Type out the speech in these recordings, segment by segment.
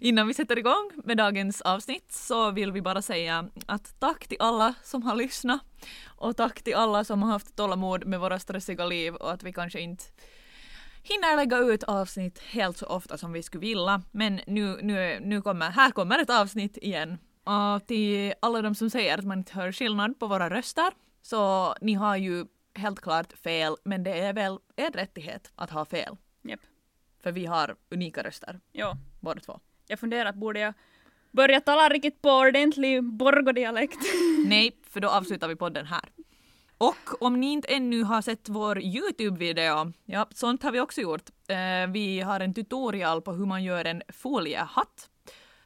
Innan vi sätter igång med dagens avsnitt så vill vi bara säga att tack till alla som har lyssnat och tack till alla som har haft tålamod med våra stressiga liv och att vi kanske inte hinner lägga ut avsnitt helt så ofta som vi skulle vilja. Men nu, nu, nu kommer, här kommer ett avsnitt igen. Och till alla de som säger att man inte hör skillnad på våra röster så ni har ju helt klart fel men det är väl er rättighet att ha fel. Japp. För vi har unika röster Ja, båda två. Jag funderar, borde jag börja tala riktigt på ordentlig borgodialekt? Nej, för då avslutar vi podden här. Och om ni inte ännu har sett vår Youtube-video, ja, sånt har vi också gjort. Eh, vi har en tutorial på hur man gör en foliehatt.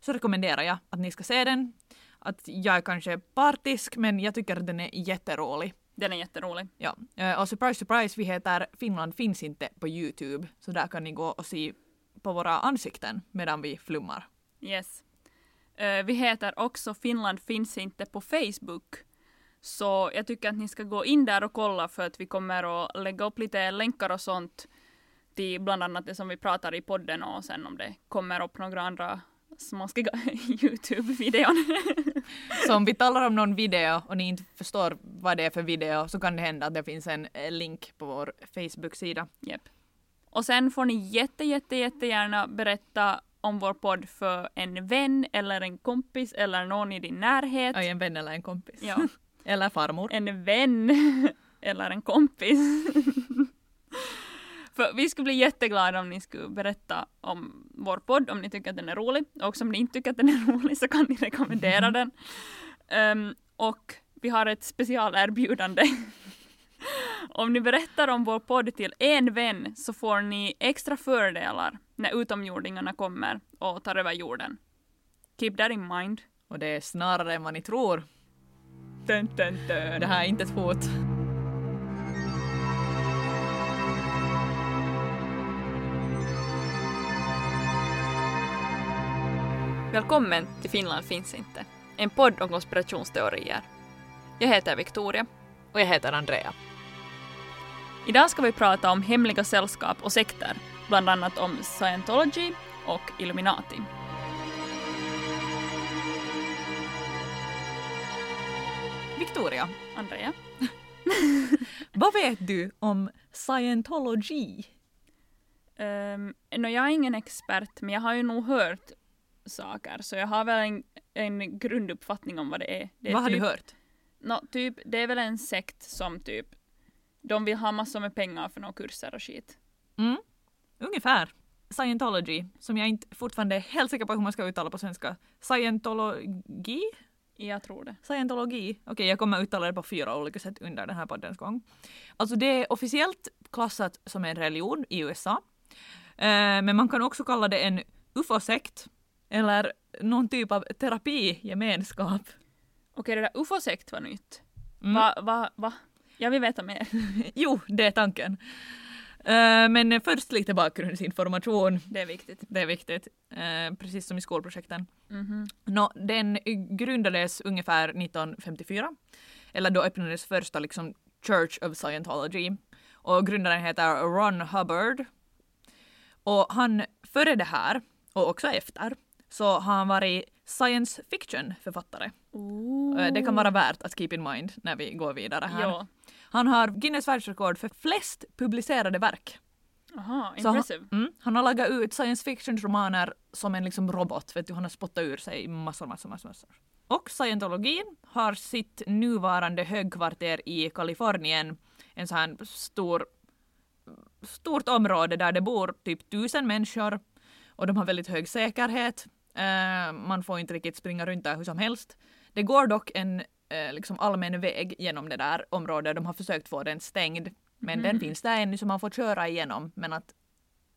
Så rekommenderar jag att ni ska se den. Att jag är kanske partisk, men jag tycker att den är jätterolig. Den är jätterolig. Ja. Eh, och surprise, surprise, vi heter Finland finns inte på Youtube. Så där kan ni gå och se på våra ansikten medan vi flummar. Yes. Eh, vi heter också Finland finns inte på Facebook. Så jag tycker att ni ska gå in där och kolla för att vi kommer att lägga upp lite länkar och sånt till bland annat det som vi pratar i podden och sen om det kommer upp några andra smaskiga Youtube-videon. Så om vi talar om någon video och ni inte förstår vad det är för video så kan det hända att det finns en eh, länk på vår Facebook-sida. Japp. Och sen får ni jätte, jätte, jättegärna berätta om vår podd för en vän eller en kompis eller någon i din närhet. Oj, en vän eller en kompis. Ja, Eller farmor. en vän eller en kompis. för vi skulle bli jätteglada om ni skulle berätta om vår podd, om ni tycker att den är rolig. Och om ni inte tycker att den är rolig så kan ni rekommendera den. Ehm, och vi har ett specialerbjudande. Om ni berättar om vår podd till en vän så får ni extra fördelar när utomjordingarna kommer och tar över jorden. Keep that in mind. Och det är snarare än vad ni tror. Dun, dun, dun. Det här är inte ett hot. Välkommen till Finland finns inte. En podd om konspirationsteorier. Jag heter Victoria. Och jag heter Andrea. Idag ska vi prata om hemliga sällskap och sekter, bland annat om scientology och Illuminati. Victoria, Andrea? vad vet du om scientology? Um, no, jag är ingen expert, men jag har ju nog hört saker, så jag har väl en, en grunduppfattning om vad det är. Det är vad har typ, du hört? No, typ, det är väl en sekt som typ, de vill ha massor med pengar för några kurser och skit. Mm, ungefär. Scientology, som jag inte fortfarande är helt säker på hur man ska uttala på svenska. Scientologi? Jag tror det. Scientologi. Okej, jag kommer uttala det på fyra olika sätt under den här poddens gång. Alltså det är officiellt klassat som en religion i USA. Eh, men man kan också kalla det en ufo-sekt eller någon typ av terapigemenskap. Okej, det där ufo-sekt var nytt. Mm. Va, va, va? Jag vill veta mer. Jo, det är tanken. Eh, men först lite bakgrundsinformation. Det är viktigt. Det är viktigt. Eh, precis som i skolprojekten. Mhm. Nå, den grundades ungefär 1954. Eller då öppnades första liksom Church of Scientology. Och grundaren heter Ron Hubbard. Och han före det här, och också efter, så har han varit science fiction-författare. Eh, Det kan vara värt att keep in mind när vi går vidare här. Ja. Han har Guinness världsrekord för flest publicerade verk. Aha, Så han, impressive. mm, han har lagat ut science fiction-romaner som en liksom robot. Vet du, han har spottat ur sig massor, massor, massor. massor. Och scientologin har sitt nuvarande högkvarter i Kalifornien. En sån här stor, stort område där det bor typ tusen människor och de har väldigt hög säkerhet. Eh, man får inte riktigt springa runt där hur som helst. Det går dock en eh, liksom allmän väg genom det där området. De har försökt få den stängd. Men den finns där ännu så man får köra igenom. Men att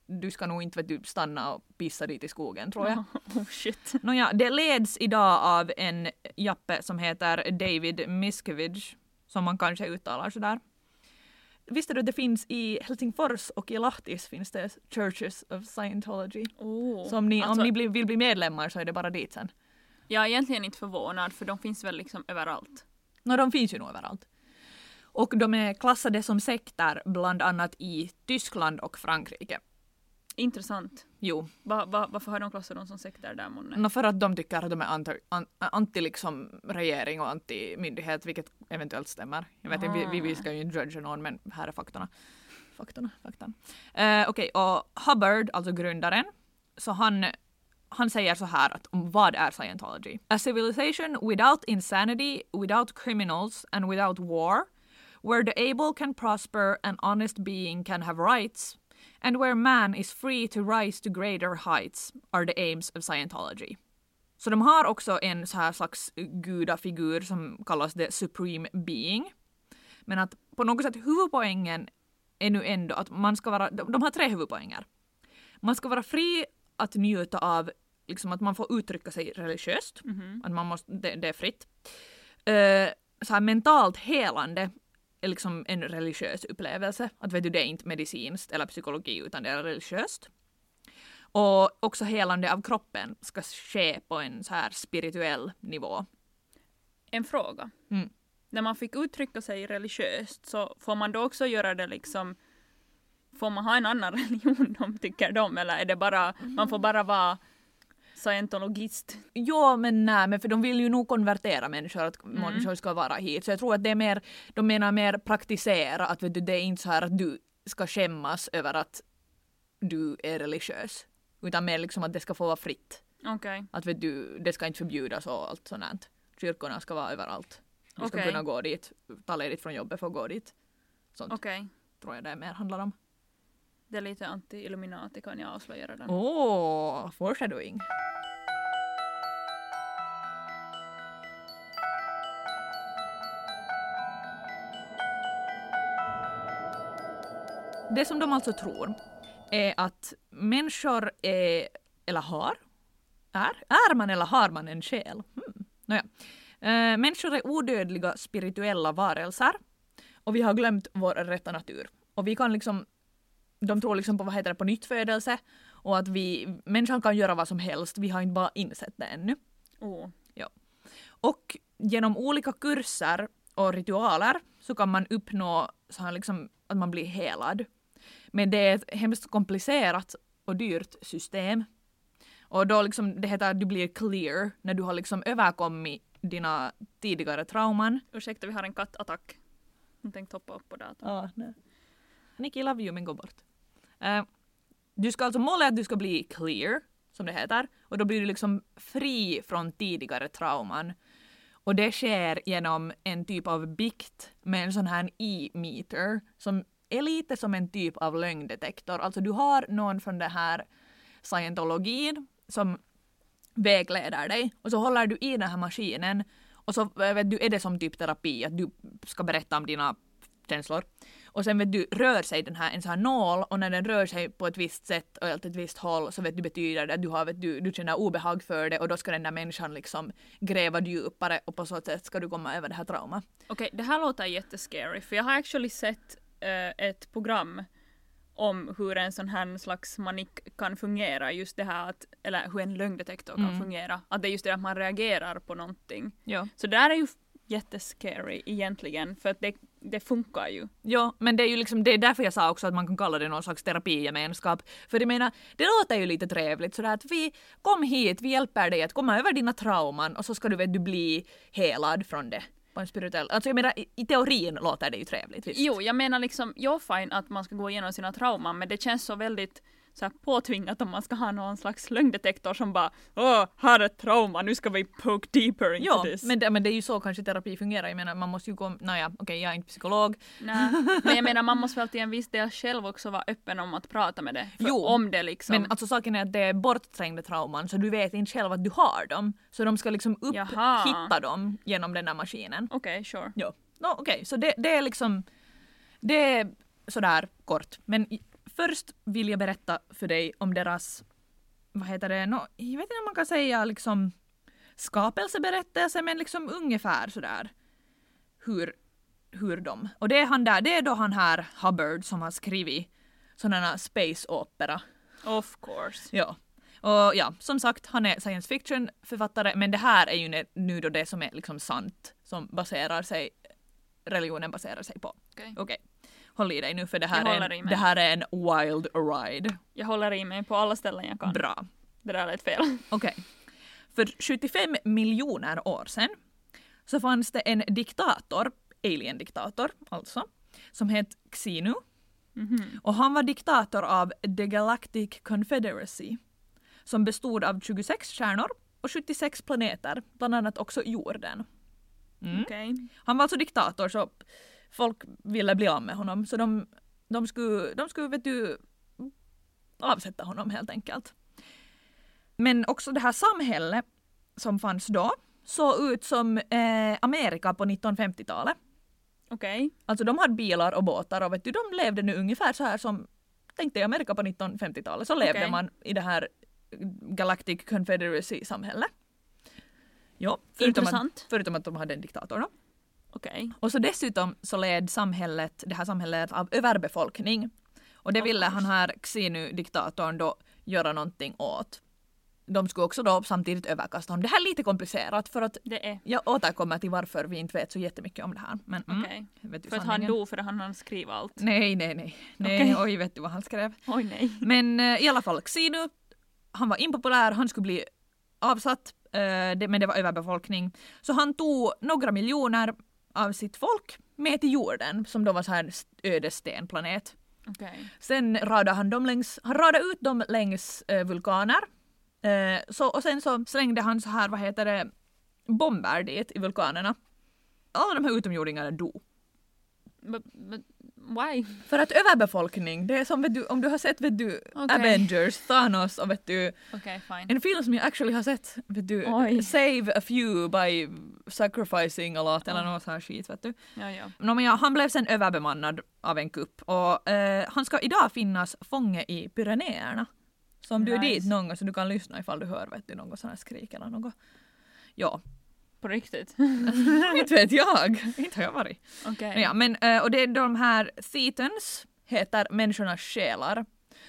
du ska nog inte du, stanna och pissa dit i skogen tror jag. Oh shit. Nåja, det leds idag av en jappe som heter David Miscavige, som man kanske uttalar sådär. Visste du att det finns i Helsingfors och i Lahtis finns det Churches of Scientology. Oh. Så om ni, Alltså- om ni vill bli medlemmar så är det bara dit sen. Jag är egentligen inte förvånad för de finns väl liksom överallt. Nå, de finns ju nog överallt. Och de är klassade som sekter bland annat i Tyskland och Frankrike. Intressant. Jo, Va, va, varför har de klassat dem som sekter där månne? no för att de tycker att de är anti, an, anti liksom regering och anti myndighet, vilket eventuellt stämmer. Jag vet inte, vi, vi, vi ska ju inte judga någon, men här är faktorna. Faktorna, faktan. Eh, Okej, och Hubbard, alltså grundaren, så han, han säger så här att om vad är scientology? A civilization without insanity, without criminals and without war, where the able can prosper and honest being can have rights, and where man is free to rise to greater heights are the aims of scientology. Så de har också en så här slags gudafigur som kallas the supreme being. Men att på något sätt huvudpoängen är nu ändå att man ska vara, de, de har tre huvudpoänger. Man ska vara fri att njuta av, liksom att man får uttrycka sig religiöst, Mhm. att man måste, det, det är fritt. Eh, så här mentalt helande liksom en religiös upplevelse. Att vet du, det är inte medicinskt eller psykologi utan det är religiöst. Och också helande av kroppen ska ske på en så här spirituell nivå. En fråga. Mm. När man fick uttrycka sig religiöst så får man då också göra det liksom Får man ha en annan religion de tycker de eller är det bara man får bara vara scientologist? Ja men nej, men för de vill ju nog konvertera människor, att Mm. människor ska vara hit. Så jag tror att det är mer, de menar mer praktisera, att vet du, det är inte så här att du ska skämmas över att du är religiös. Utan mer liksom att det ska få vara fritt. Okej. Att vet du, det ska inte förbjudas och allt sånt. här. Kyrkorna ska vara överallt. Du ska Okej. kunna gå dit, ta ledigt från jobbet för att gå dit. Sånt Okej. tror jag det mer handlar om. Det är lite anti-Illuminati kan jag avslöja redan. Åh, oh, foreshadowing. Det som de alltså tror är att människor är, eller har, är, är man eller har man en själ? Hmm. Nåja. Äh, människor är odödliga spirituella varelser och vi har glömt vår rätta natur. Och vi kan liksom, de tror liksom på vad heter det, på nyttfödelse och att vi, människan kan göra vad som helst, vi har inte bara insett det ännu. Oh. Och genom olika kurser och ritualer så kan man uppnå så här liksom, att man blir helad. Men det är ett hemskt komplicerat och dyrt system. Och då liksom, det heter att du blir clear när du har liksom överkommit dina tidigare trauman. Ursäkta, vi har en kattattack. Hon tänkte hoppa upp på datorn. Ja, nej. Nicky love you men gå bort. Eh, du ska alltså, målet är att du ska bli clear, som det heter, och då blir du liksom fri från tidigare trauman. Och det sker genom en typ av bikt med en sån här e-meter som är lite som en typ av lögndetektor. Alltså du har någon från den här scientologin som vägleder dig och så håller du i den här maskinen och så eh, vet du, är det som typ terapi att du ska berätta om dina känslor. Och sen vet du, rör sig den här, en sån här nål och när den rör sig på ett visst sätt och åt ett visst håll så vet du betyder det att du, har, vet du, du känner obehag för det och då ska den där människan liksom gräva djupare och på så sätt ska du komma över det här traumat. Okej, det här låter jättescary för jag har actually sett eh, ett program om hur en sån här slags manik kan fungera, just det här att, eller hur en lögndetektor kan Mm. fungera. Att det är just det att man reagerar på någonting. Ja. Så det här är ju jättescary egentligen, för att det, det funkar ju. Ja, men det är ju liksom, det är därför jag sa också att man kan kalla det någon slags terapigemenskap. För jag menar, det låter ju lite trevligt sådär att vi, kom hit, vi hjälper dig att komma över dina trauman och så ska du vet du bli helad från det. På en spirituell, alltså jag menar i, teorin låter det ju trevligt visst. Jo, jag menar liksom, jag fine att man ska gå igenom sina trauman, men det känns så väldigt så här påtvingat om man ska ha någon slags lögndetektor som bara Åh, här är ett trauma, nu ska vi poke deeper into Ja, this. men det, men det är ju så kanske terapi fungerar. Jag menar man måste ju gå, naja okej jag är inte psykolog. Nej, men jag menar man måste väl till en viss del själv också vara öppen om att prata med det. För Jo, om det liksom. Men alltså saken är att det är bortträngda trauman så du vet inte själv att du har dem. Så de ska liksom upp, Jaha. hitta dem genom den där maskinen. Okej, sure. Ja. No, Okej, så det, det är liksom det är sådär kort. Men först vill jag berätta för dig om deras, vad heter det, no, jag vet inte om man kan säga liksom skapelseberättelse men liksom ungefär sådär hur, hur de, och det är han där, det är då han här Hubbard som har skrivit sådana space opera. Of course. Ja. Och ja, som sagt, han är science fiction författare men det här är ju nu då det som är liksom sant som baserar sig, religionen baserar sig på. Okej. Okej. Håll i dig nu för det här, är en, det här är en wild ride. Jag håller i mig på alla ställen jag kan. Bra. Det där lät fel. Okej. För 75 miljoner år sedan så fanns det en diktator, alien-diktator alltså, som hette Xenu. Mhm. Och han var diktator av The Galactic Confederacy som bestod av 26 stjärnor och 76 planeter, bland annat också jorden. Mm. Okej. Han var alltså diktator så folk ville bli av med honom så de, de skulle, de skulle vet du, avsätta honom helt enkelt. Men också det här samhället som fanns då såg ut som eh, Amerika på 1950-talet. Okej. Alltså de hade bilar och båtar och vet du, de levde nu ungefär så här som, tänk dig Amerika på 1950-talet, så levde Okej. man i det här Galactic Confederacy-samhället. Ja, förutom att, Intressant. förutom att de hade en diktator då. Okej. Och så dessutom så led samhället, det här samhället av överbefolkning. Och det ville han här Xenu-diktatorn då göra någonting åt. De skulle också då samtidigt överkasta honom. Det här är lite komplicerat för att Det är. jag återkommer till varför vi inte vet så jättemycket om det här. Men mm, Okej. vet du För att han dog för att han hann skriva allt. Nej, nej, nej. nej Okej. Oj, vet du vad han skrev? Oj nej. Men eh, i alla fall, Xenu, han var impopulär, han skulle bli avsatt, eh, det, men det var överbefolkning. Så han tog några miljoner av sitt folk med till jorden, som då var så här en öde stenplanet. Okej. Sen radade han dem längs, han radade ut dem längs eh, vulkaner. Eh, så, och sen så slängde han så här, vad heter det, bomber dit i vulkanerna. Alla de här utomjordingarna dog. But, but why? För att överbefolkning, det är som vet du, om du har sett vet du, Okej. Avengers, Thanos och vet du, fine. en film som jag actually har sett, vet du, Oj. Save a few by sacrificing a lot eller något sånt här skit vet du. Ja, ja. No, men ja, han blev sen överbemannad av en kupp och eh, han ska idag finnas fånge i Pyrenéerna. Så om du är Nice. dit någon gång så du kan lyssna ifall du hör vet du, något sånt här skrik eller något. Ja, På riktigt? inte vet jag. inte har jag varit. Okej. Ja, men, eh, och det är de här thetans heter människornas själar.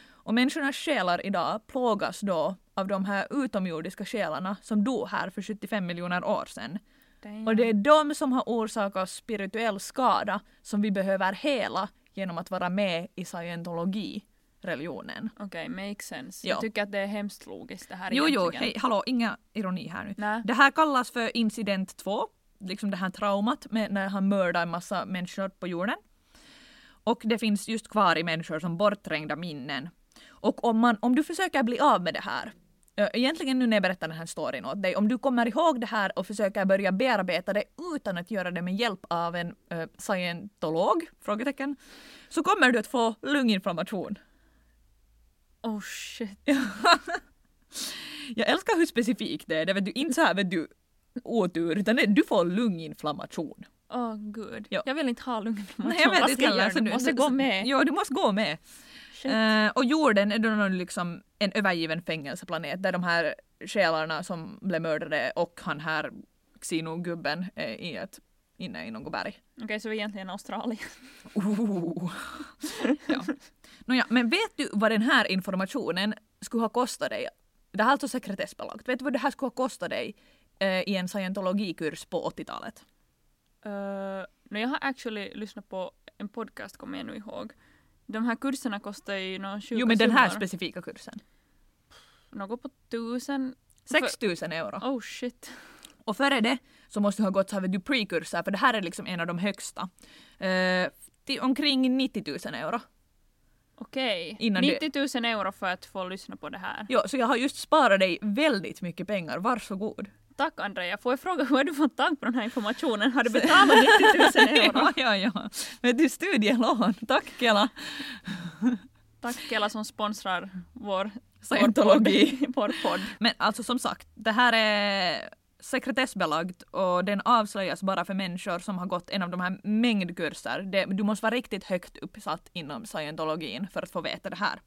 Och människornas själar idag plågas då av de här utomjordiska själarna som dog här för 75 miljoner år sedan. Damn. Och det är de som har orsakat spirituell skada som vi behöver hela genom att vara med i scientologi religionen. Okej, makes sense. Ja. Jag tycker att det är hemskt logiskt det här Jo, jo, egentligen. hej, hallå, inga ironi här nu. Nej. Det här kallas för incident 2, liksom det här traumat med när han mördar en massa människor på jorden. Och det finns just kvar i människor som bortträngda minnen. Och om, man, om du försöker bli av med det här, egentligen nu när jag berättar den här storyn åt dig, om du kommer ihåg det här och försöker börja bearbeta det utan att göra det med hjälp av en uh, scientolog, frågetecken, så kommer du att få lunginflammation. Oh shit. Jag älskar hur specifikt det är, det vet du, inte så här vet du otur, utan det, du får lunginflammation. Åh gud. Ja. Jag vill inte ha lunginflammation. Nej, jag vet inte heller. du- Måste gå med. Ja, du måste gå med. Eh, och jorden är då liksom en övergiven fängelseplanet där de här själarna som blev mördade och han här Xeno-gubben är i ett, inne i något berg. Okej, så egentligen Australien. Oh. ja. Nåja, men vet du vad den här informationen skulle ha kostat dig? Det här är alltså sekretessbelagt. Vet du vad det här skulle ha kostat dig eh, i en scientologikurs på 80-talet? Uh, no, jag har actually lyssnat på en podcast, kommer jag nu ihåg. De här kurserna kostar ju någon sjuka Jo, men den här summor. specifika kursen. Något på tusen. 6 000 euro. Oh shit. Och före det så måste du ha gått så här, du, pre-kurser, för det här är liksom en av de högsta. Eh, till omkring 90 000 euro. Okej. Innan 90 000 euro för att få lyssna på det här. Jo, så jag har just sparat dig väldigt mycket pengar, varsågod. Tack Andrea. Får jag fråga hur har du fått tag på den här informationen? Har du betalat 90 000 euro? ja, ja, ja. Vet du, studielån. Tack Kela. Tack Kela som sponsrar vår Scientologi. Vår podd. Vår podd. Men alltså som sagt, det här är sekretessbelagt och den avslöjas bara för människor som har gått en av de här mängdkurser. Det, du måste vara riktigt högt uppsatt inom scientologin för att få veta det här.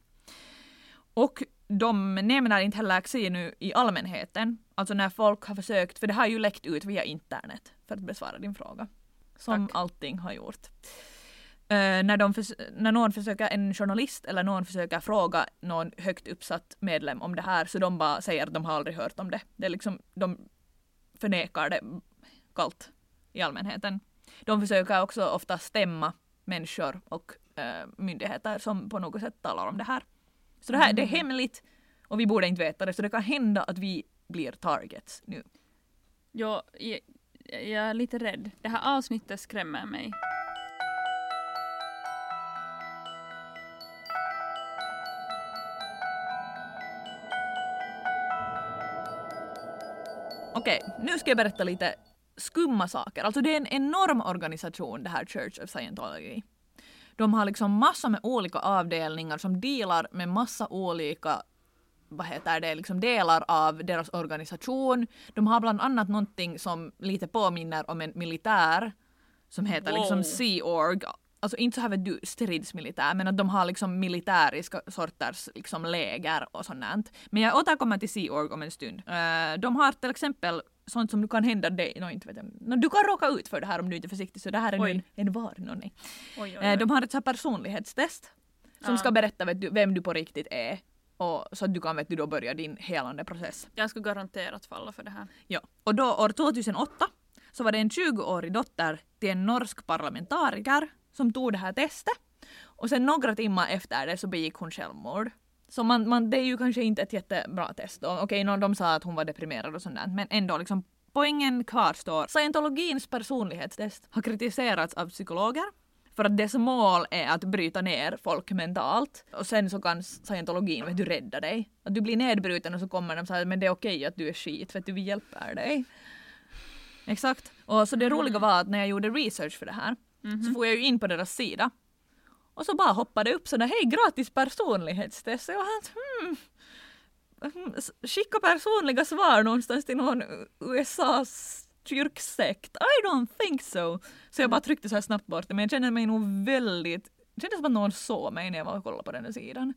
Och de nämner inte heller Xenu i allmänheten, alltså när folk har försökt, för det har ju läckt ut via internet för att besvara din fråga. Som Tack. allting har gjort. Eh, när, de när någon försöker, en journalist eller någon försöker fråga någon högt uppsatt medlem om det här så de bara säger att de har aldrig hört om det. Det är liksom, de förnekar det kallt i allmänheten. De försöker också ofta stämma människor och eh, myndigheter som på något sätt talar om det här. Så det här det är hemligt och vi borde inte veta det så det kan hända att vi blir targets nu. Jag, jag, jag är lite rädd. Det här avsnittet skrämmer mig. Okej, nu ska jag berätta lite skumma saker. Alltså det är en enorm organisation det här Church of Scientology. De har liksom massor med olika avdelningar som delar med massa olika vad heter det, liksom delar av deras organisation. De har bland annat någonting som lite påminner om en militär som heter Wow. liksom Sea Org. Alltså inte så här vet du stridsmilitär men att de har liksom militäriska sorters liksom läger och sånt. Men jag återkommer till Sea Org om en stund. Eh, de har till exempel sånt som kan hända dig, no, inte vet jag. No, du kan råka ut för det här om du inte är försiktig så det här är nu Oj. en, en varning. Oj. De har ett så här personlighetstest som Ja. ska berätta vet du, vem du på riktigt är. Och så att du kan vet du, då börja din helande process. Jag skulle garanterat falla för det här. Ja. Och då år 2008 så var det en 20-årig dotter till en norsk parlamentariker som tog det här testet. Och sen några timmar efter det så begick hon självmord. Så man, man, det är ju kanske inte ett jättebra test. Och Okej, nå, de sa att hon var deprimerad och sånt där, men ändå liksom poängen kvarstår. Scientologins personlighetstest har kritiserats av psykologer för att dess mål är att bryta ner folk mentalt och sen så kan scientologin vet du, rädda dig. Att du blir nedbruten och så kommer de säga men det är okej att du är skit för att vi hjälper dig. Exakt. Och så det roliga var att när jag gjorde research för det här så får jag ju in på deras sida och så bara hoppade upp sådana hej gratis personlighetstest. Så jag helt, hmm, hmm, s- skicka personliga svar någonstans till någon USAs kyrksekt. I don't think so. Så jag bara tryckte så här snabbt bort det men jag kände mig nog väldigt, det kändes som att någon såg mig när jag var och kollade på den här sidan.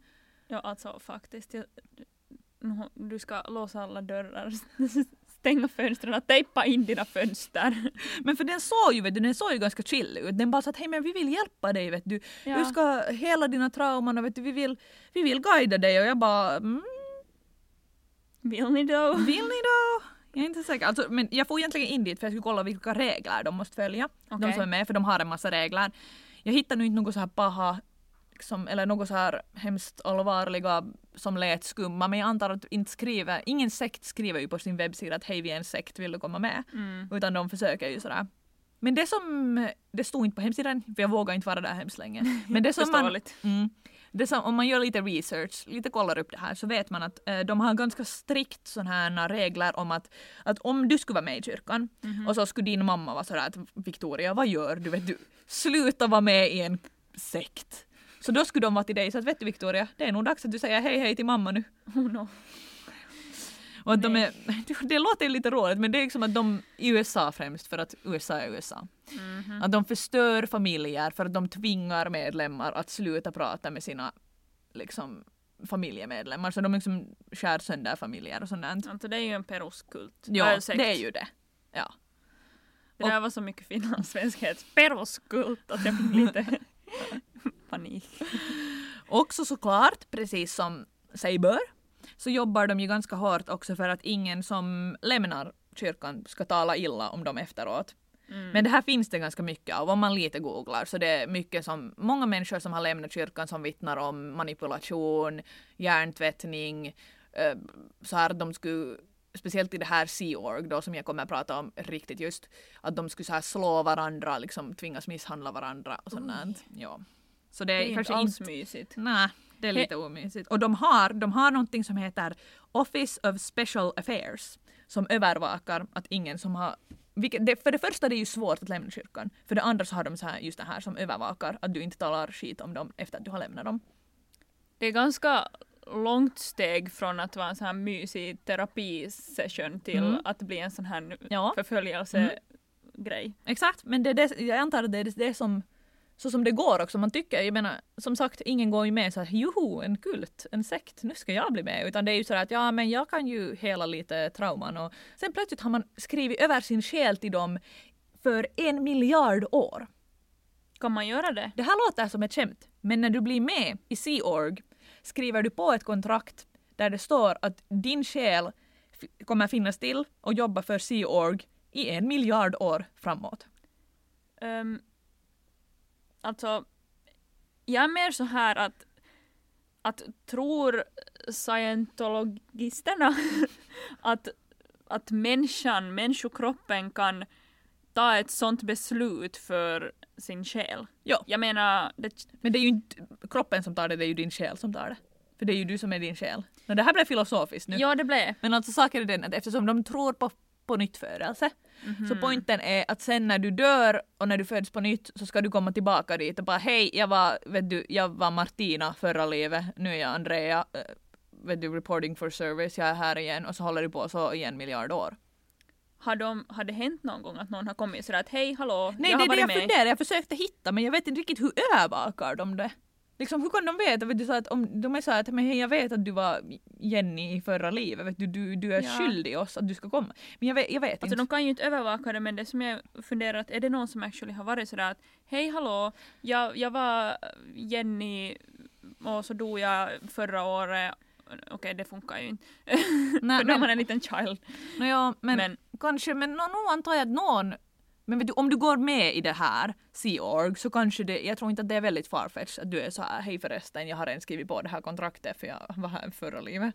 Ja, alltså faktiskt. Jag, du ska låsa alla dörrar, stänga fönstren, tejpa in dina fönster. Men för den såg ju, vet du, den såg ju ganska chill ut. Den bara sa att hej men vi vill hjälpa dig vet du. Ja. Du ska hela dina trauman och vet du, vi vill, vi vill guida dig och jag bara mm, Vill ni då? Vill ni då? Jag är inte säker. Alltså, men jag får egentligen in dit för jag skulle kolla vilka regler de måste följa. De Okej. som är med, för de har en massa regler. Jag hittade nu inte något så här paha liksom, eller något så här hemskt allvarliga som lät skumma men jag antar att inte skriver, ingen sekt skriver ju på sin webbsida att hej vi är en sekt, vill du komma med? Mm. Utan de försöker ju sådär. Men det som, det stod inte på hemsidan för jag vågar inte vara där hemskt länge. Men det som man. Mm. Det som, om man gör lite research, lite kollar upp det här, så vet man att eh, de har ganska strikt sådana här regler om att, att om du skulle vara med i kyrkan och så skulle din mamma vara sådär att Victoria, vad gör du? Vet du? Sluta vara med i en sekt. Så då skulle de vara till dig så att vet du Victoria, det är nog dags att du säger hej hej till mamma nu. Oh no. Och de är, det låter lite roligt men det är liksom att de i USA främst för att USA är USA. Mhm. Att de förstör familjer för att de tvingar medlemmar att sluta prata med sina liksom, familjemedlemmar. Så de liksom skär sönder familjer och sånt. Alltså det är ju en peruskult. Ja, det är ju det. Ja. Det där var så mycket finlandssvenskhet. Peruskult att jag fick lite panik. Också såklart, precis som sig bör, så jobbar de ju ganska hårt också för att ingen som lämnar kyrkan ska tala illa om dem efteråt. Mm. Men det här finns det ganska mycket av om man lite googlar så det är mycket som många människor som har lämnat kyrkan som vittnar om manipulation, hjärntvättning, eh, så här de skulle Speciellt i det här Sea Org då som jag kommer att prata om riktigt just. Att de skulle så här slå varandra, liksom tvingas misshandla varandra och sånt. Ja. Så det Det är, är inte kanske alls inte... mysigt. Nej, det är lite omysigt. Och de har, de har någonting som heter Office of Special Affairs som övervakar att ingen som har vilket, det, för det första det är ju svårt att lämna kyrkan. För det andra så har de så här, just det här som övervakar att du inte talar skit om dem efter att du har lämnat dem. Det är ganska långt steg från att vara en sån här mysig terapisession till Mm. att bli en sån här Ja. förföljelsegrej. Exakt, men det, är det, jag antar att det är det som så som det går också. Man tycker, jag menar, som sagt, ingen går ju med så här, joho, en kult, en sekt, nu ska jag bli med. Utan det är ju så att ja, men jag kan ju hela lite trauman och sen plötsligt har man skrivit över sin själ till dem för en miljard år. Kan man göra det? Det här låter som ett skämt, men när du blir med i Sea Org skriver du på ett kontrakt där det står att din själ kommer finnas till och jobba för Sea Org i en miljard år framåt. Um, alltså, jag är mer så här att, att tror scientologisterna att, att människan, människokroppen kan ta ett sånt beslut för sin själ? Ja. Jag menar, det, Men det är ju inte kroppen som tar det, det är ju din själ som tar det. För det är ju du som är din själ. Men det här blev filosofiskt nu. ja det blev. Men alltså saken är den att eftersom de tror på, på nyttfödelse så poängen är att sen när du dör och när du föds på nytt så ska du komma tillbaka dit och bara hej, jag var, vet du, jag var Martina förra livet, nu är jag Andrea, eh, vet du, reporting for service, jag är här igen och så håller du på så i en miljard år. Har, de, har det hänt någon gång att någon har kommit sådär att hej hallå, Nej, jag det har är det varit jag med. funderar, jag försökte hitta men jag vet inte riktigt hur övervakar de det. Liksom, hur kan de veta? Vet du, så att om de är så här att men hej, jag vet att du var Jenny i förra livet, vet du, du, du är Ja. skyldig oss att du ska komma. Men jag vet, jag vet Alltså inte. de kan ju inte övervaka det men det som jag funderar att är det någon som actually har varit sådär att hej hallå, jag, jag var Jenny och så dog jag förra året. Okej det funkar ju inte. Nej, För då är man men, en liten child. no, ja, men, Men, kanske, men nå nå antar jag att någon men vet du, om du går med i det här Sea Org så kanske det, jag tror inte att det är väldigt farfetched att du är så här, hej förresten, jag har redan skrivit på det här kontraktet för jag var här förra livet.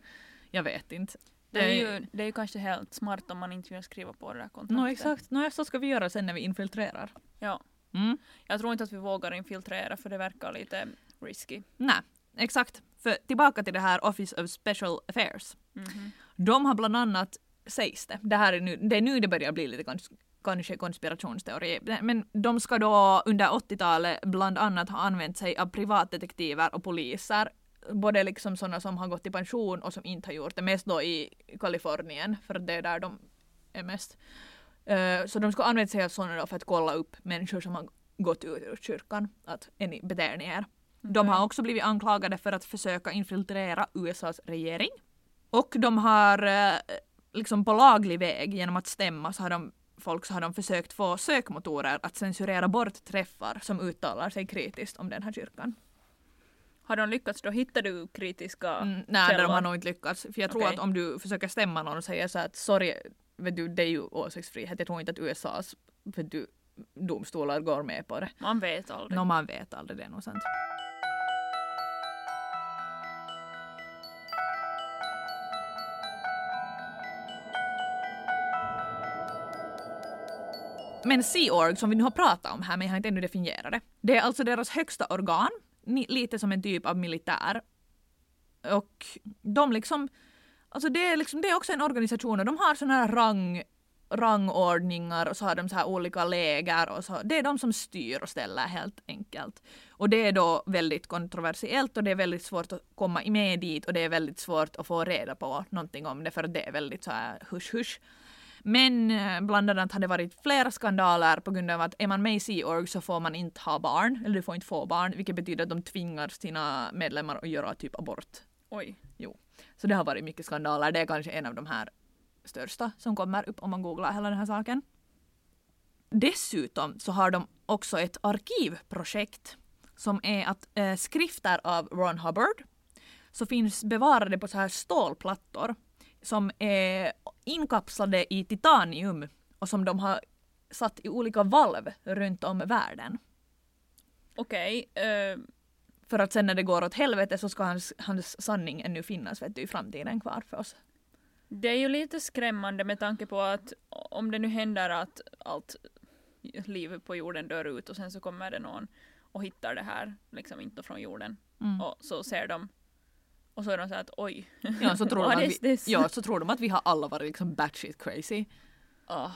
Jag vet inte. det är, ju, det är ju kanske helt smart om man inte vill skriva på det där kontraktet. Nå exakt, Nå, så ska vi göra sen när vi infiltrerar. Ja. Mm. Jag tror inte att vi vågar infiltrera för det verkar lite risky. Nej, exakt. För tillbaka till det här Office of Special Affairs. Mhm. De har bland annat, sägs det, det här är nu, det är nu det börjar bli lite kanske konspirationsteori, men de ska då under 80-talet bland annat ha använt sig av privatdetektiver och poliser både liksom sådana som har gått i pension och som inte har gjort det, mest då i Kalifornien för det är där de är mest. Eh, så de ska använda sig av sådana då för att kolla upp människor som har gått ut ur kyrkan, att är ni, beter ni er. De har också blivit anklagade för att försöka infiltrera USAs regering. Och de har eh, liksom på laglig väg genom att stämma så har de folk så har de försökt få sökmotorer att censurera bort träffar som uttalar sig kritiskt om den här kyrkan. Har de lyckats då? Hittar du kritiska Mm, nej, källor? de har nog inte lyckats. För jag tror Okej. att om du försöker stämma någon och säger så att sorry, vet du, det är ju åsiktsfrihet. Jag tror inte att USAs vet du, domstolar går med på det. Man vet aldrig. Nå, man vet aldrig, det är nog sant. Men Sea Org som vi nu har pratat om här, men jag har inte ännu definierat det. Det är alltså deras högsta organ, lite som en typ av militär. Och de liksom, alltså det är, liksom, det är också en organisation och de har såna här rang, rangordningar och så har de så här olika läger och så. Det är de som styr och ställer helt enkelt. Och det är då väldigt kontroversiellt och det är väldigt svårt att komma med dit och det är väldigt svårt att få reda på någonting om det för att det är väldigt så här hush hush. Men eh, bland annat har det varit flera skandaler på grund av att är man med i Sea Org så får man inte ha barn, eller du får inte få barn, vilket betyder att de tvingar sina medlemmar att göra typ abort. Oj. Så det har varit mycket skandaler. Det är kanske en av de här största som kommer upp om man googlar hela den här saken. Dessutom så har de också ett arkivprojekt som är att eh, skrifter av Ron Hubbard så finns bevarade på så här stålplattor som är inkapslade i titanium och som de har satt i olika valv runt om världen. Okej. eh, För att sen när det går åt helvete så ska hans, hans sanning ännu finnas vet du, i framtiden kvar för oss. det är ju lite skrämmande med tanke på att om det nu händer att allt liv på jorden dör ut och sen så kommer det någon och hittar det här, liksom inte från jorden. Mm. Och så ser de och så är de så här att oj. Ja, så tror, de att vi, this? ja, så tror de att vi har alla varit liksom batshit crazy. Ah.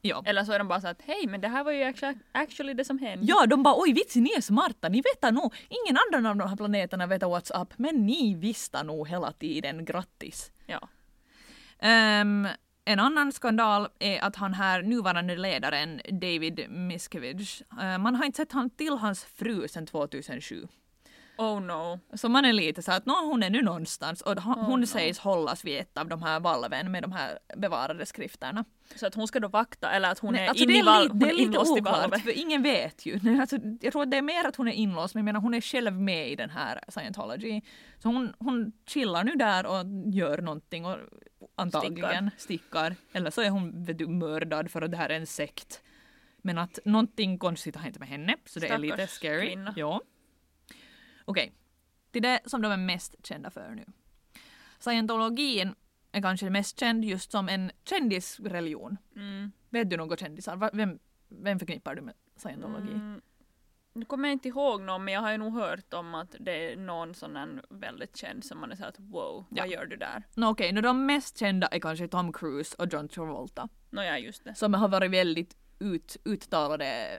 Ja. Eller så är de bara så att hej men det här var ju actu- actually det som hände. ja, de bara oj vitsi ni är smarta, ni vet nog, ingen annan av de här planeterna vet up, men ni visste nog hela tiden, grattis. Ja. Ehm, en annan skandal är att han här nuvarande ledaren David Miscavige, eh, man har inte sett han till hans fru sedan 2007. Oh no. Så man är lite så att nå, hon är nu någonstans och hon, Oh, hon no. sägs hållas vid ett av de här valven med de här bevarade skrifterna. Så att hon ska då vakta eller att hon Nej, är alltså inne det i är, val- li- hon det är är lite oklart, valvet. för ingen vet ju. Nej, Alltså, jag tror att det är mer att hon är inlåst, men jag menar hon är själv med i den här scientology. Så hon, hon chillar nu där och gör någonting och antagligen stickar. Eller så är hon vet du, mördad för att det här är en sekt. Men att någonting konstigt har hänt med henne, så det är lite Stackars scary. kvinna. Ja. Okej, till det som de är mest kända för nu. Scientologin är kanske mest känd just som en kändisreligion. Mm. Vet du något kändisar? Vem, vem förknippar du med scientologi? Mm. Nu kommer jag inte ihåg någon men jag har ju nog hört om att det är någon sån här väldigt känd som man är såhär att wow, Ja. vad gör du där? Nå okej, nå de mest kända är kanske Tom Cruise och John Travolta. Nåja just det. Som har varit väldigt ut, uttalade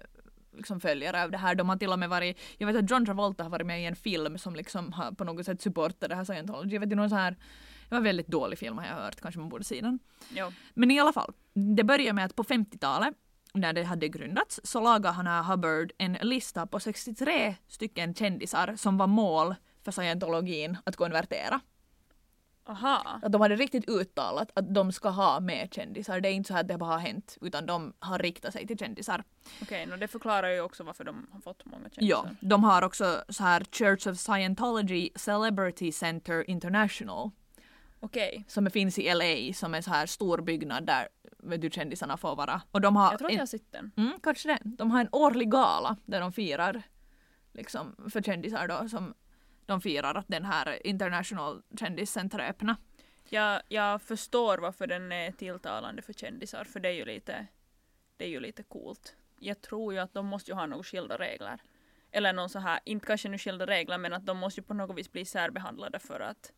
liksom följare av det här. De har till och med varit, jag vet att John Travolta har varit med i en film som liksom har på något sätt supportat det här scientology. Jag vet inte, någon så här, det var en väldigt dålig film har jag hört, kanske man borde se den. Jo. Men i alla fall, det började med att på 50-talet när det hade grundats så lagade han här Hubbard en lista på 63 stycken kändisar som var mål för scientologin att konvertera. Aha. Att de hade riktigt uttalat att de ska ha med kändisar. Det är inte så att det bara har hänt utan de har riktat sig till kändisar. Okej, okay, det förklarar ju också varför de har fått många Ja, kändisar. de har också så här Church of Scientology Celebrity Center International Okej. som finns i LA som är så här stor byggnad där vet du, kändisarna får vara. Och de har Jag tror att jag har sett den. Mm, kanske det. De har en årlig gala där de firar liksom för kändisar då som de firar att den här International kändiscenter är öppna. Jag, jag förstår varför den är tilltalande för kändisar för det är ju lite, det är ju lite coolt. Jag tror ju att de måste ju ha några skilda regler. Eller någon så här, inte kanske nu skilda regler men att de måste ju på något vis bli särbehandlade för att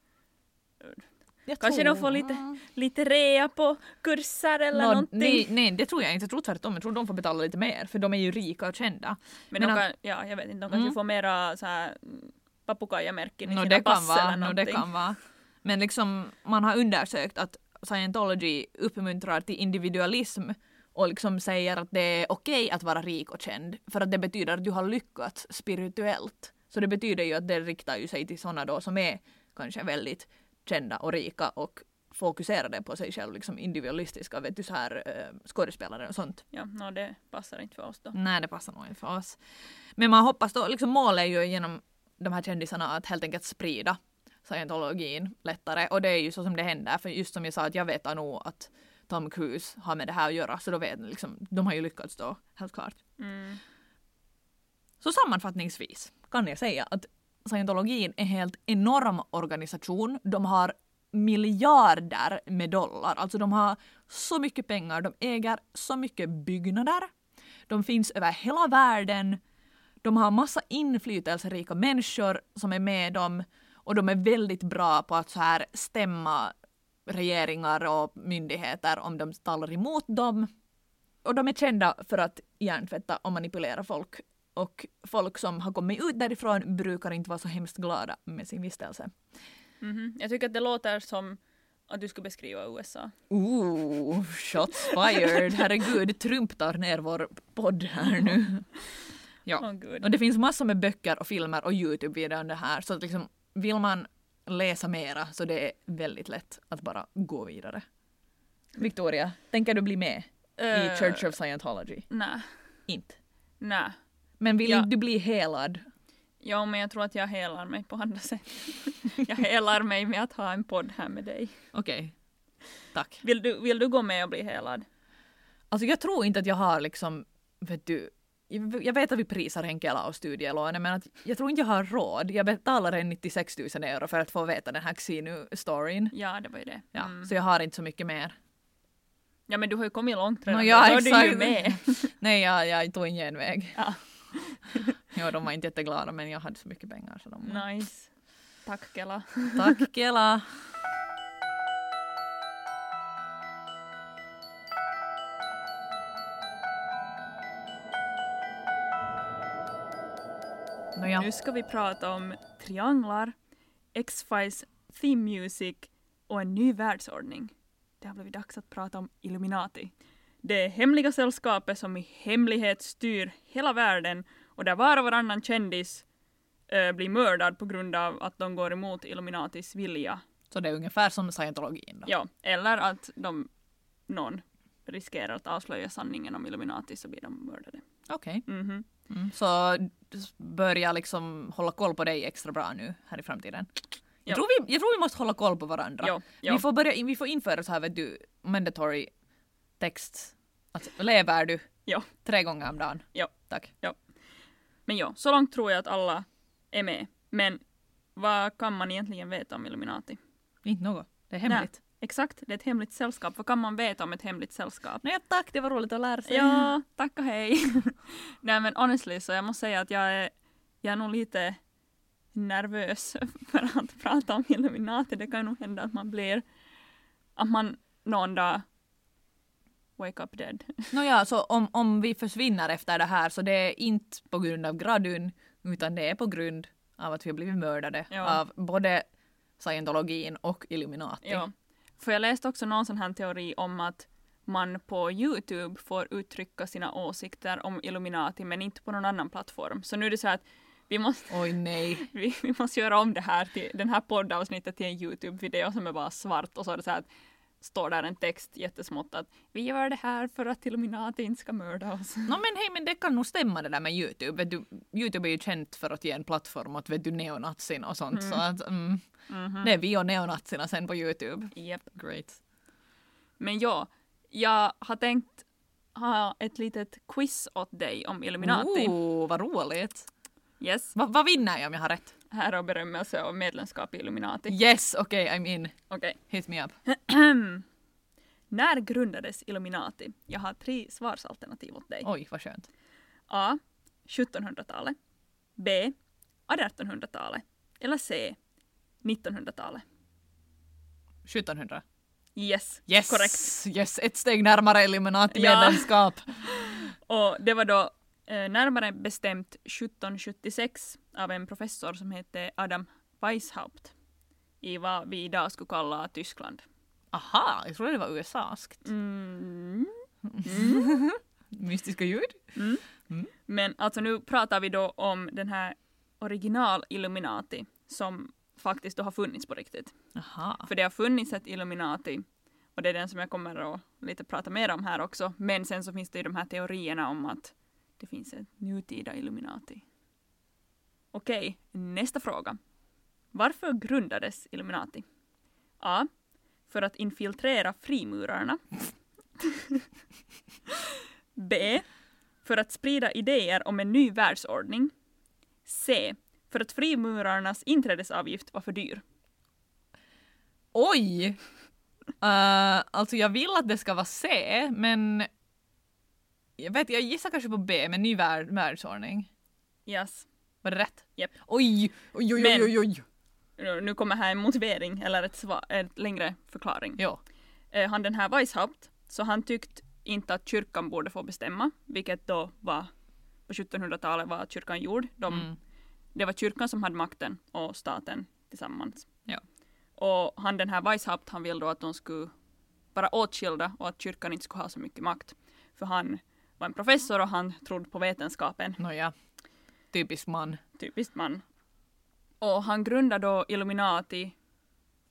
Jag Kanske de får lite- lite rea på kurser eller Nå, någonting. nej, nej, det tror jag inte. Jag tror tvärtom. Jag tror de får betala lite mer för de är ju rika och kända. Men, Men de att- kan, ja, jag vet inte, de kanske Mm. får mera så här papugajamärken i Nå, sina det kan pass vara. eller Nå, det någonting. kan vara. Men liksom man har undersökt att scientology uppmuntrar till individualism och liksom säger att det är okej att vara rik och känd för att det betyder att du har lyckats spirituellt. Så det betyder ju att det riktar ju sig till sådana då som är kanske väldigt kända och rika och fokuserade på sig själv, liksom individualistiska, vet du så här eh, skådespelare och sånt. Ja, no, det passar inte för oss då. Nej, det passar nog inte för oss. Men man hoppas då, liksom målet är ju genom de här kändisarna att helt enkelt sprida scientologin lättare och det är ju så som det händer för just som jag sa att jag vet nog att Tom Cruise har med det här att göra så då vet liksom, de har ju lyckats då, helt klart. Mm. Så sammanfattningsvis kan jag säga att scientologin är en helt enorm organisation. De har miljarder med dollar, alltså de har så mycket pengar, de äger så mycket byggnader. De finns över hela världen. De har massa inflytelserika människor som är med dem och de är väldigt bra på att så här stämma regeringar och myndigheter om de talar emot dem. Och de är kända för att hjärntvätta och manipulera folk. Och folk som har kommit ut därifrån brukar inte vara så hemskt glada med sin vistelse. Mhm. Jag tycker att det låter som att du skulle beskriva USA. Ooh, shots fired! Herregud, Trump tar ner vår podd här nu. Ja. Gud. Och det finns massor med böcker och filmer och Youtube-videor om det här. Så att liksom, vill man läsa mera så det är väldigt lätt att bara gå vidare. Victoria, tänker du bli med i Eh, Church of Scientology? Nej. Inte. Nej. Men vill Ja. inte du bli helad? Ja, men jag tror att jag helar mig på andra sätt. jag helar mig med att ha en podd här med dig. Okej. Tack. Vill du, vill du gå med och bli helad? Alltså jag tror inte att jag har liksom, vet du, jag vet att vi prisar Henkela och studielånet men att jag tror inte jag har råd. Jag betalar en 96 000 euro för att få veta den här Xenu-storyn. Ja, det var ju det. Ja, Mm. så jag har inte så mycket mer. Ja, men du har ju kommit långt redan. Nå, ja, Då är du ju exakt. med. Nej, jag, jag tog en genväg. Ja. ja, de var inte jätteglada men jag hade så mycket pengar så de... Nice. Tack Kela. Tack Kela! Nåja, Nu ska vi prata om trianglar, X-Files theme music och en ny världsordning. Det har blivit dags att prata om Illuminati. Det hemliga sällskapet som i hemlighet styr hela världen och där var och varannan kändis eh, blir mördad på grund av att de går emot Illuminatis vilja. så det är ungefär som scientologin då. Ja, eller att de, någon riskerar att avslöja sanningen om Illuminati så blir de mördade. Okej. Mhm. Mm. Så börja liksom hålla koll på dig extra bra nu här i framtiden. Jag, Ja. tror, vi, jag tror vi måste hålla koll på varandra. Ja, ja. Vi, får börja, vi får införa så här vet du, mandatory text. Alltså, lever du? Ja. Tre gånger om dagen. Ja. Tack. Men ja, så långt tror jag att alla är med. Men vad kan man egentligen veta om Illuminati? Inte något. Det är hemligt. Exakt, det är ett hemligt sällskap. Vad kan man veta om ett hemligt sällskap? Nej tack, det var roligt att lära sig. Ja, tack och hej. Nej men honestly så jag måste säga att jag är, jag är nog lite nervös för att prata om Illuminati. Det kan nog hända att man blir, att man någon dag wake up dead. Nåja, så om, om vi försvinner efter det här så det är inte på grund av gradun utan det är på grund av att vi har blivit mördade Ja. av både scientologin och Illuminati. Ja. För jag läste också någon sån här teori om att man på Youtube får uttrycka sina åsikter om Illuminati men inte på någon annan plattform. Så nu är det så att vi måste, Oj nej. vi, vi måste göra om det här till, den här poddavsnittet till en Youtube-video som är bara svart och så är det så här att står där en text jättesmått att vi gör det här för att Illuminati inte ska mörda oss. No men hej, men det kan nog stämma det där med Youtube. Du, Youtube är ju känt för att ge en plattform åt vet du, neonazin och sånt. Så att, mm, Mhm. det är vi och neonazierna sen på Youtube. Japp. Great. Men ja, jag har tänkt ha ett litet quiz åt dig om Illuminati. Oh, vad roligt. Yes. Va, vad vinner jag om jag har rätt? Här har berömmelse och medlemskap i Illuminati. Yes, okej, I'm in. Okej. Hit me up. När grundades Illuminati? Jag har tre svarsalternativ åt dig. Oj, vad skönt. A. 1700-talet. B. 1800-talet. Eller C. 1900-talet. 1700. Yes, Yes! korrekt. Yes, ett steg närmare Illuminati-medlemskap. Och det var då närmare bestämt 1776 av en professor som hette Adam Weishaupt i vad vi idag skulle kalla Tyskland. Aha, jag trodde det var USA-skt. Mm. Mystiska ljud. Men alltså nu pratar vi då om den här original Illuminati som faktiskt då har funnits på riktigt. Aha. För det har funnits ett Illuminati och det är den som jag kommer att lite prata mer om här också. Men sen så finns det ju de här teorierna om att det finns ett nutida Illuminati. Okej, nästa fråga. Varför grundades Illuminati? A. För att infiltrera frimurarna. B. För att sprida idéer om en ny världsordning. C. För att frimurarnas inträdesavgift var för dyr. Oj! Uh, alltså jag vill att det ska vara C, men jag vet, jag gissar kanske på B, men ny värld, världsordning. Yes. Var det rätt? Japp. Oj, oj, oj, Men- oj, oj. Nu- Nu kommer här en motivering eller ett, svar, ett längre förklaring. Ja. Eh, han den här Weishaupt, så han tyckte inte att kyrkan borde få bestämma, vilket då var på 1700-talet var kyrkan gjord. De, Mm. Det var kyrkan som hade makten och staten tillsammans. Ja. Och han den här Weishaupt, han vill då att de skulle vara åtskilda och att kyrkan inte skulle ha så mycket makt. För han var en professor och han trodde på vetenskapen. Nåja. Typisk man. typiskt man. Och han grundade då Illuminati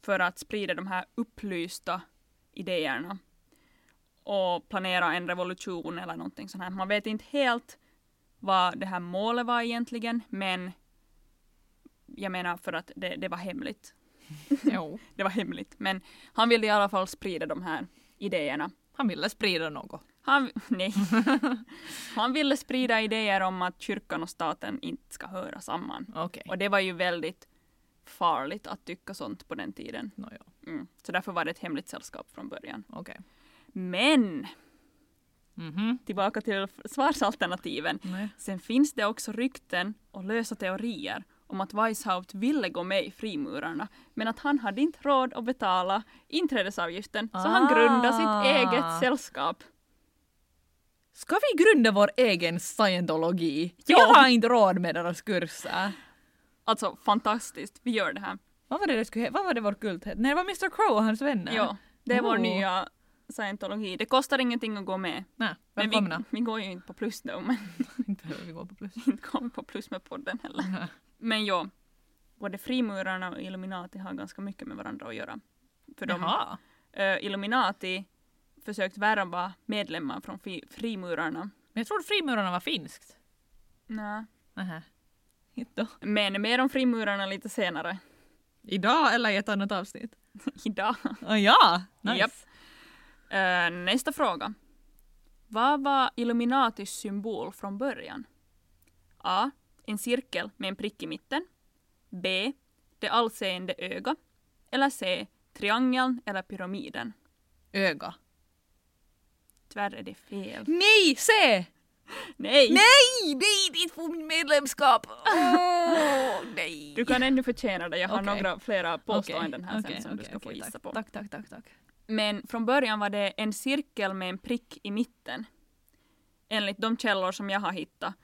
för att sprida de här upplysta idéerna och planera en revolution eller någonting sånt här. Man vet inte helt vad det här målet var egentligen, men jag menar för att det, det var hemligt. Jo. Det var hemligt, men han ville i alla fall sprida de här idéerna. Han ville sprida något. Han, nej. han ville sprida idéer om att kyrkan och staten inte ska höra samman. Okej. Och det var ju väldigt farligt att tycka sånt på den tiden. Nåja, Mm. Så därför var det ett hemligt sällskap från början. okej. Men Mhm. tillbaka till svarsalternativen. Nej. Sen finns det också rykten och lösa teorier om att Weishaupt ville gå med i frimurarna men att han hade inte råd att betala inträdesavgiften så han grundade sitt Ah. eget sällskap. Ska vi grunda vår egen scientologi? Ja. Jag har inte råd med deras kurser. Alltså fantastiskt, vi gör det här. Vad var det, det skulle, vad var det vårt kult hette? Nej, det var Mr Crow och hans vänner. Ja, det är vår Oh. nya scientologi. Det kostar ingenting att gå med. Nej, Men vi, välkomna. vi går ju inte på plus då, men Inte vi gå på plus. inte kommer på plus med podden heller. Men ja, både frimurarna och Illuminati har ganska mycket med varandra att göra. För de, eh, Illuminati försökt värva medlemmar från fri, frimurarna. Men jag trodde frimurarna var finskt. Nej. Nähä. Inte. Men mer om frimurarna lite senare. Idag eller i ett annat avsnitt? Idag. Ah, ja, nice. Japp. Eh, nästa fråga. Vad var Illuminatis symbol från början? A. En cirkel med en prick i mitten. B. Det allseende öga. Eller C. Triangeln eller pyramiden. Öga. Tyvärr är det fel. Nej, se! Nej! Nej, nej, dit får min medlemskap! Åh, nej. Du kan ännu förtjäna det. Jag har Okej. några flera påståenden här Okej, sen som du okej, ska få gissa tack. på. Tack, tack, tack, tack. Men från början var det en cirkel med en prick i mitten. Enligt de källor som jag har hittat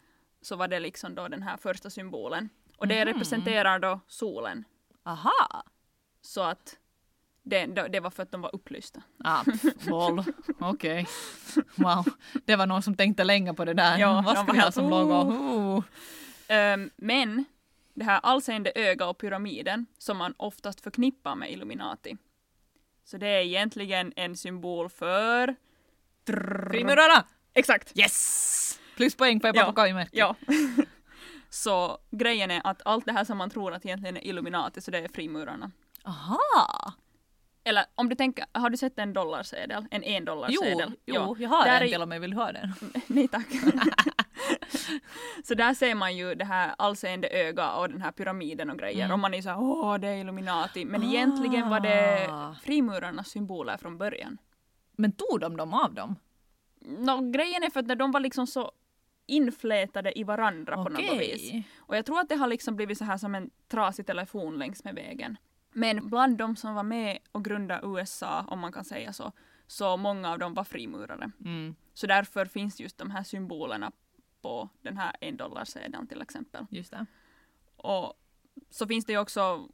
så var det liksom då den här första symbolen. Och det Mhm. representerar då solen. Aha! Så att det, det var för att de var upplysta. Ah. Okej. Wow. Det var någon som tänkte länge på det där. Ja, Vad ha helt, som logo? Oh. Ehm, men det här allseende öga och pyramiden som man oftast förknippar med Illuminati. Så det är egentligen en symbol för... Frimurarna! Exakt! Yes! Pluspoäng på Ja, papagojmärket. Ja. Så grejen är att allt det här som man tror att egentligen är Illuminati så det är frimurarna. Aha! Eller om du tänker, har du sett en dollarsedel? En en Jo, dollarsedel? jo, jag har Där en är- till och med. Vill ha den? Nej tack. så där ser man ju det här allseende öga och den här pyramiden och grejer. Mm. Och man är såhär åh det är Illuminati. Men egentligen var det Ah. frimurarnas symboler från början. Men tog de dem av dem? Nå, grejen är för att när de var liksom så inflätade i varandra på något vis. Och jag tror att det har liksom blivit så här som en trasig telefon längs med vägen. Men bland de som var med och grundade USA, om man kan säga så, så många av dem var frimurare. Mm, Så därför finns just de här symbolerna på den här en dollarsedeln till exempel. just det. Och så finns det ju också,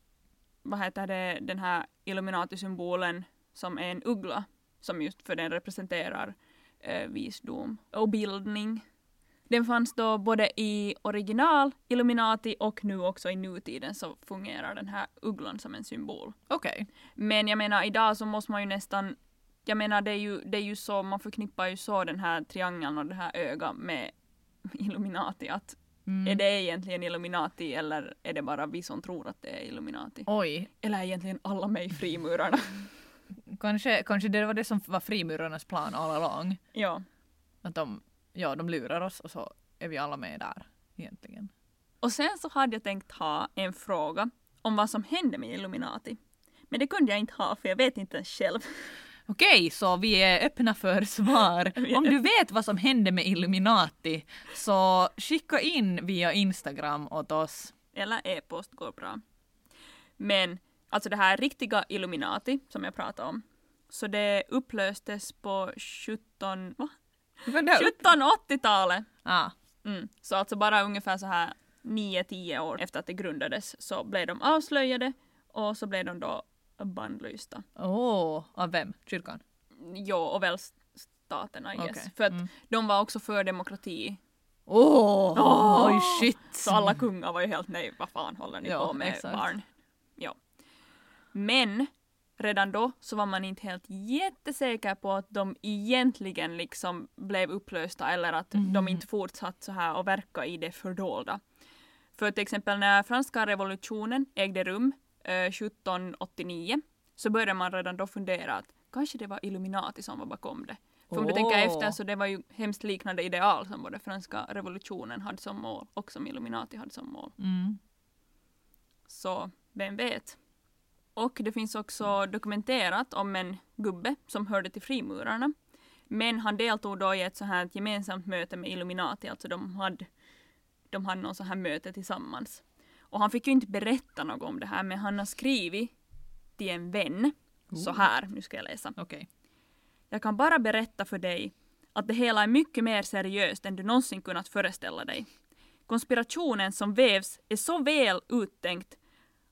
vad heter det, den här Illuminati-symbolen som är en uggla, som just för den representerar eh, visdom och bildning. Den fanns då både i original Illuminati och nu också i nutiden så fungerar den här ugglan som en symbol. Okej. Men jag menar idag så måste man ju nästan jag menar det är ju, det är ju så, man förknippar ju så den här triangeln och det här ögat med Illuminati att Mm. är det egentligen Illuminati eller är det bara vi som tror att det är Illuminati? Oj, Eller egentligen alla i frimurarna? kanske, kanske det var det som var frimurarnas plan all along. ja. Att de, ja, de lurar oss och så är vi alla med där egentligen. Och sen så hade jag tänkt ha en fråga om vad som hände med Illuminati. Men det kunde jag inte ha för jag vet inte ens själv. Okej, så vi är öppna för svar. Om du vet vad som hände med Illuminati så skicka in via Instagram åt oss. Eller e-post går bra. Men alltså det här riktiga Illuminati som jag pratade om. Så det upplöstes på 17, va? 1780-talet. Ah, Mm. Så alltså bara ungefär så här 9-10 år efter att det grundades så blev de avslöjade och så blev de då bannlysta. Åh, av vem? Kyrkan? Jo, och väl staterna yes. Okej. För att Mm. de var också för demokrati. Åh, Åh! oj shit! Så alla kungar var ju helt nej, vad fan håller ni Ja, på med exakt. barn? Ja. Men redan då så var man inte helt jättesäker på att de egentligen liksom blev upplösta eller att de Mhm. inte fortsatt så här och verka i det fördolda. För till exempel när franska revolutionen ägde rum eh, 1789 så började man redan då fundera att kanske det var Illuminati som var bakom det. För om du tänker efter så det var ju hemskt liknande ideal som både franska revolutionen hade som mål och som Illuminati hade som mål. Mm. Så vem vet? Och det finns också dokumenterat om en gubbe som hörde till frimurarna. Men han deltog då i ett så här ett gemensamt möte med Illuminati, alltså de hade, de hade någon så här möte tillsammans. Och han fick ju inte berätta något om det här, men han har skrivit till en vän så här, nu ska jag läsa. Okej. Jag kan bara berätta för dig att det hela är mycket mer seriöst än du någonsin kunnat föreställa dig. Konspirationen som vävs är så väl uttänkt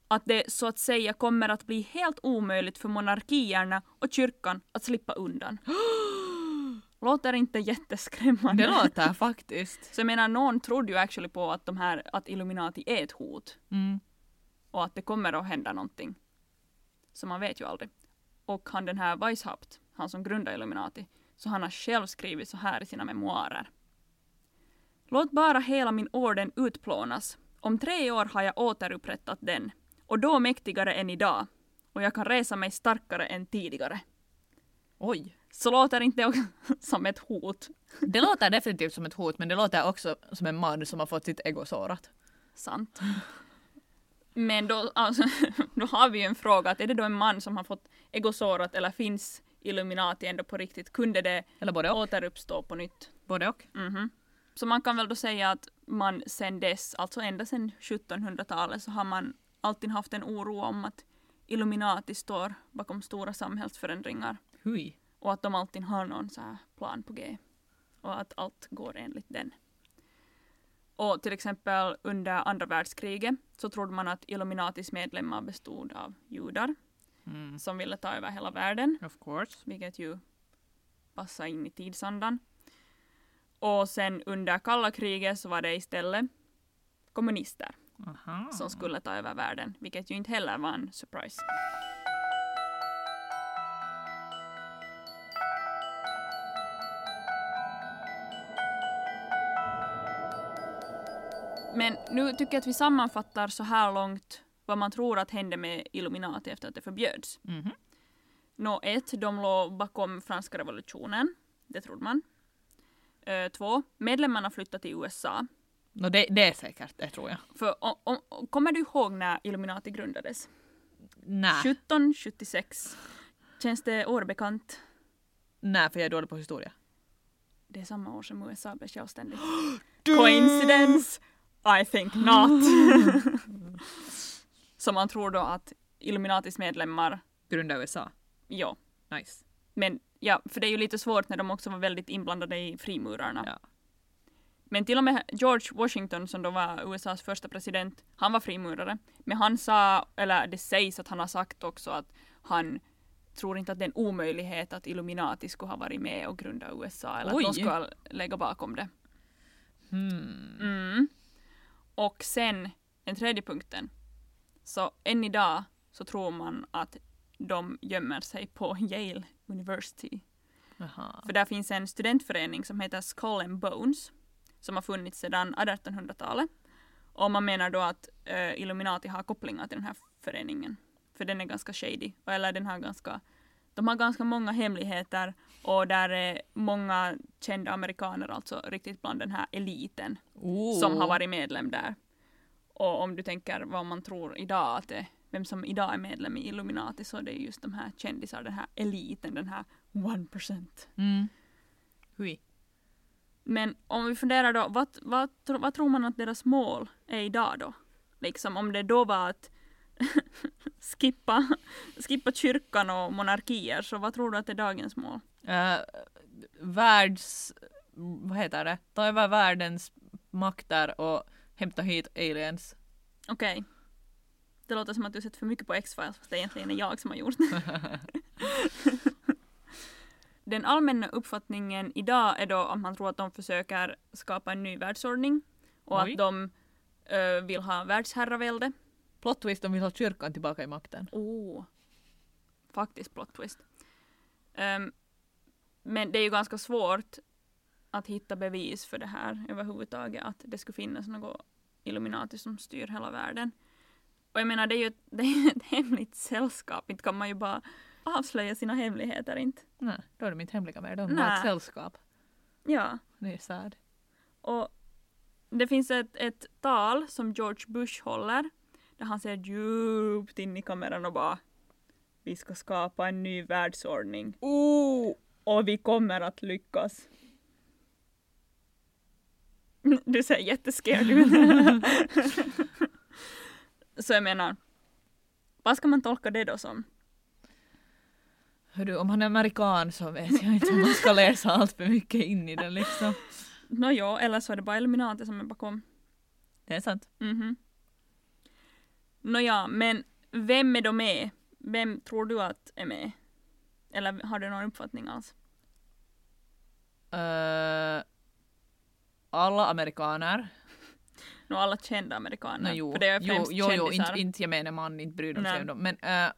att det så att säga kommer att bli helt omöjligt för monarkierna och kyrkan att slippa undan. Låter inte jätteskrämmande? Det låter faktiskt. Så jag menar, någon trodde ju actually på att, de här, att Illuminati är ett hot Mm. och att det kommer att hända någonting. Så man vet ju aldrig. Och han den här Weishaupt, han som grundade Illuminati, så han har själv skrivit så här i sina memoarer. Låt bara hela min orden utplånas. Om tre år har jag återupprättat den. Och då mäktigare än idag. Och jag kan resa mig starkare än tidigare. Oj. Så låter inte det som ett hot? Det låter definitivt som ett hot men det låter också som en man som har fått sitt ego sårat. Sant. Men då, alltså, då har vi ju en fråga, att är det då en man som har fått egosårat eller finns Illuminati ändå på riktigt? Kunde det Eller både och. återuppstå på nytt? Både och. Mhm. Så man kan väl då säga att man sen dess, alltså ända sedan 1700-talet, så har man alltid haft en oro om att Illuminati står bakom stora samhällsförändringar Hui. och att de alltid har någon så här plan på G och att allt går enligt den. Och till exempel under andra världskriget så trodde man att Illuminatis medlemmar bestod av judar Mm. som ville ta över hela världen, Of course. vilket ju passar in i tidsandan. Och sen under kalla kriget så var det istället kommunister Aha. som skulle ta över världen, vilket ju inte heller var en surprise. Men nu tycker jag att vi sammanfattar så här långt vad man tror att hände med Illuminati efter att det förbjöds. Mhm. Nå, ett, de låg bakom franska revolutionen. Det trodde man. Eh, två, medlemmarna flyttade till USA. No, det, det är säkert, det tror jag. För om, om, kommer du ihåg när Illuminati grundades? Nej. 1776. Känns det årbekant? Nej, för jag är dålig på historia. Det är samma år som USA blev självständigt. Coincidence? I think not. Så man tror då att Illuminatis medlemmar, Grunda USA. ja. Nice. Men ja, för det är ju lite svårt när de också var väldigt inblandade i frimurarna. Ja. Men till och med George Washington som då var USAs första president, han var frimurare. Men han sa, eller det sägs att han har sagt också att han tror inte att det är en omöjlighet att Illuminati skulle ha varit med och grunda USA eller Oj. att de skulle lägga bakom det. Hmm. Mm. Och sen, den tredje punkten. Så än idag så tror man att de gömmer sig på Yale University. Aha. För där finns en studentförening som heter Skull and Bones som har funnits sedan 1800-talet. Och man menar då att eh, Illuminati har kopplingar till den här föreningen. För den är ganska shady. Eller den har ganska, de har ganska många hemligheter och där är många kända amerikaner alltså riktigt bland den här eliten Oh. som har varit medlem där. Och om du tänker vad man tror idag att det, vem som idag är medlem i Illuminati så det är just de här kändisar, den här eliten, den här one percent. Mm. Hui. Men om vi funderar då, vad, vad, vad tror man att deras mål är idag då? Liksom om det då var att skippa, skippa kyrkan och monarkier, så vad tror du att är dagens mål? Uh, världs... Vad heter det? Ta över världens makter och hämta hit aliens. Okej. Det låter som att du sett för mycket på X-Files, fast det egentligen är jag som har gjort Den allmänna uppfattningen idag är då att man tror att de försöker skapa en ny världsordning och Oj. att de eh, vill ha världsherravälde. Plot twist, de vill ha kyrkan tillbaka i makten. Oh. Faktiskt plot twist. Ehm, men det är ju ganska svårt att hitta bevis för det här överhuvudtaget, att det skulle finnas något Illuminati som styr hela världen. Och jag menar, det är ju ett, det är ett hemligt sällskap, inte kan man ju bara avslöja sina hemligheter, inte? Nej, då är det mitt hemliga värld. De Nej. ett sällskap. Ja. Det är sad. Och det finns ett, ett tal som George Bush håller där han ser djupt in i kameran och bara Vi ska skapa en ny världsordning. Oh! Och vi kommer att lyckas. Du ser jättescared ut. Så jag menar, vad ska man tolka det då som? Hördu, om han är amerikan så vet jag inte om man ska läsa allt för mycket in i den liksom. Nåja, eller så är det bara Illuminati som är bakom. Det är sant. Mhm. Nåja, men vem är då med? Vem tror du att är med? Eller har du någon uppfattning alls? Uh, alla amerikaner. Nå, alla kända amerikaner. No, jo, För det är jo, främst jo, jo, kändisar. inte, inte gemene man, inte bryr de sig om dem. Men eh,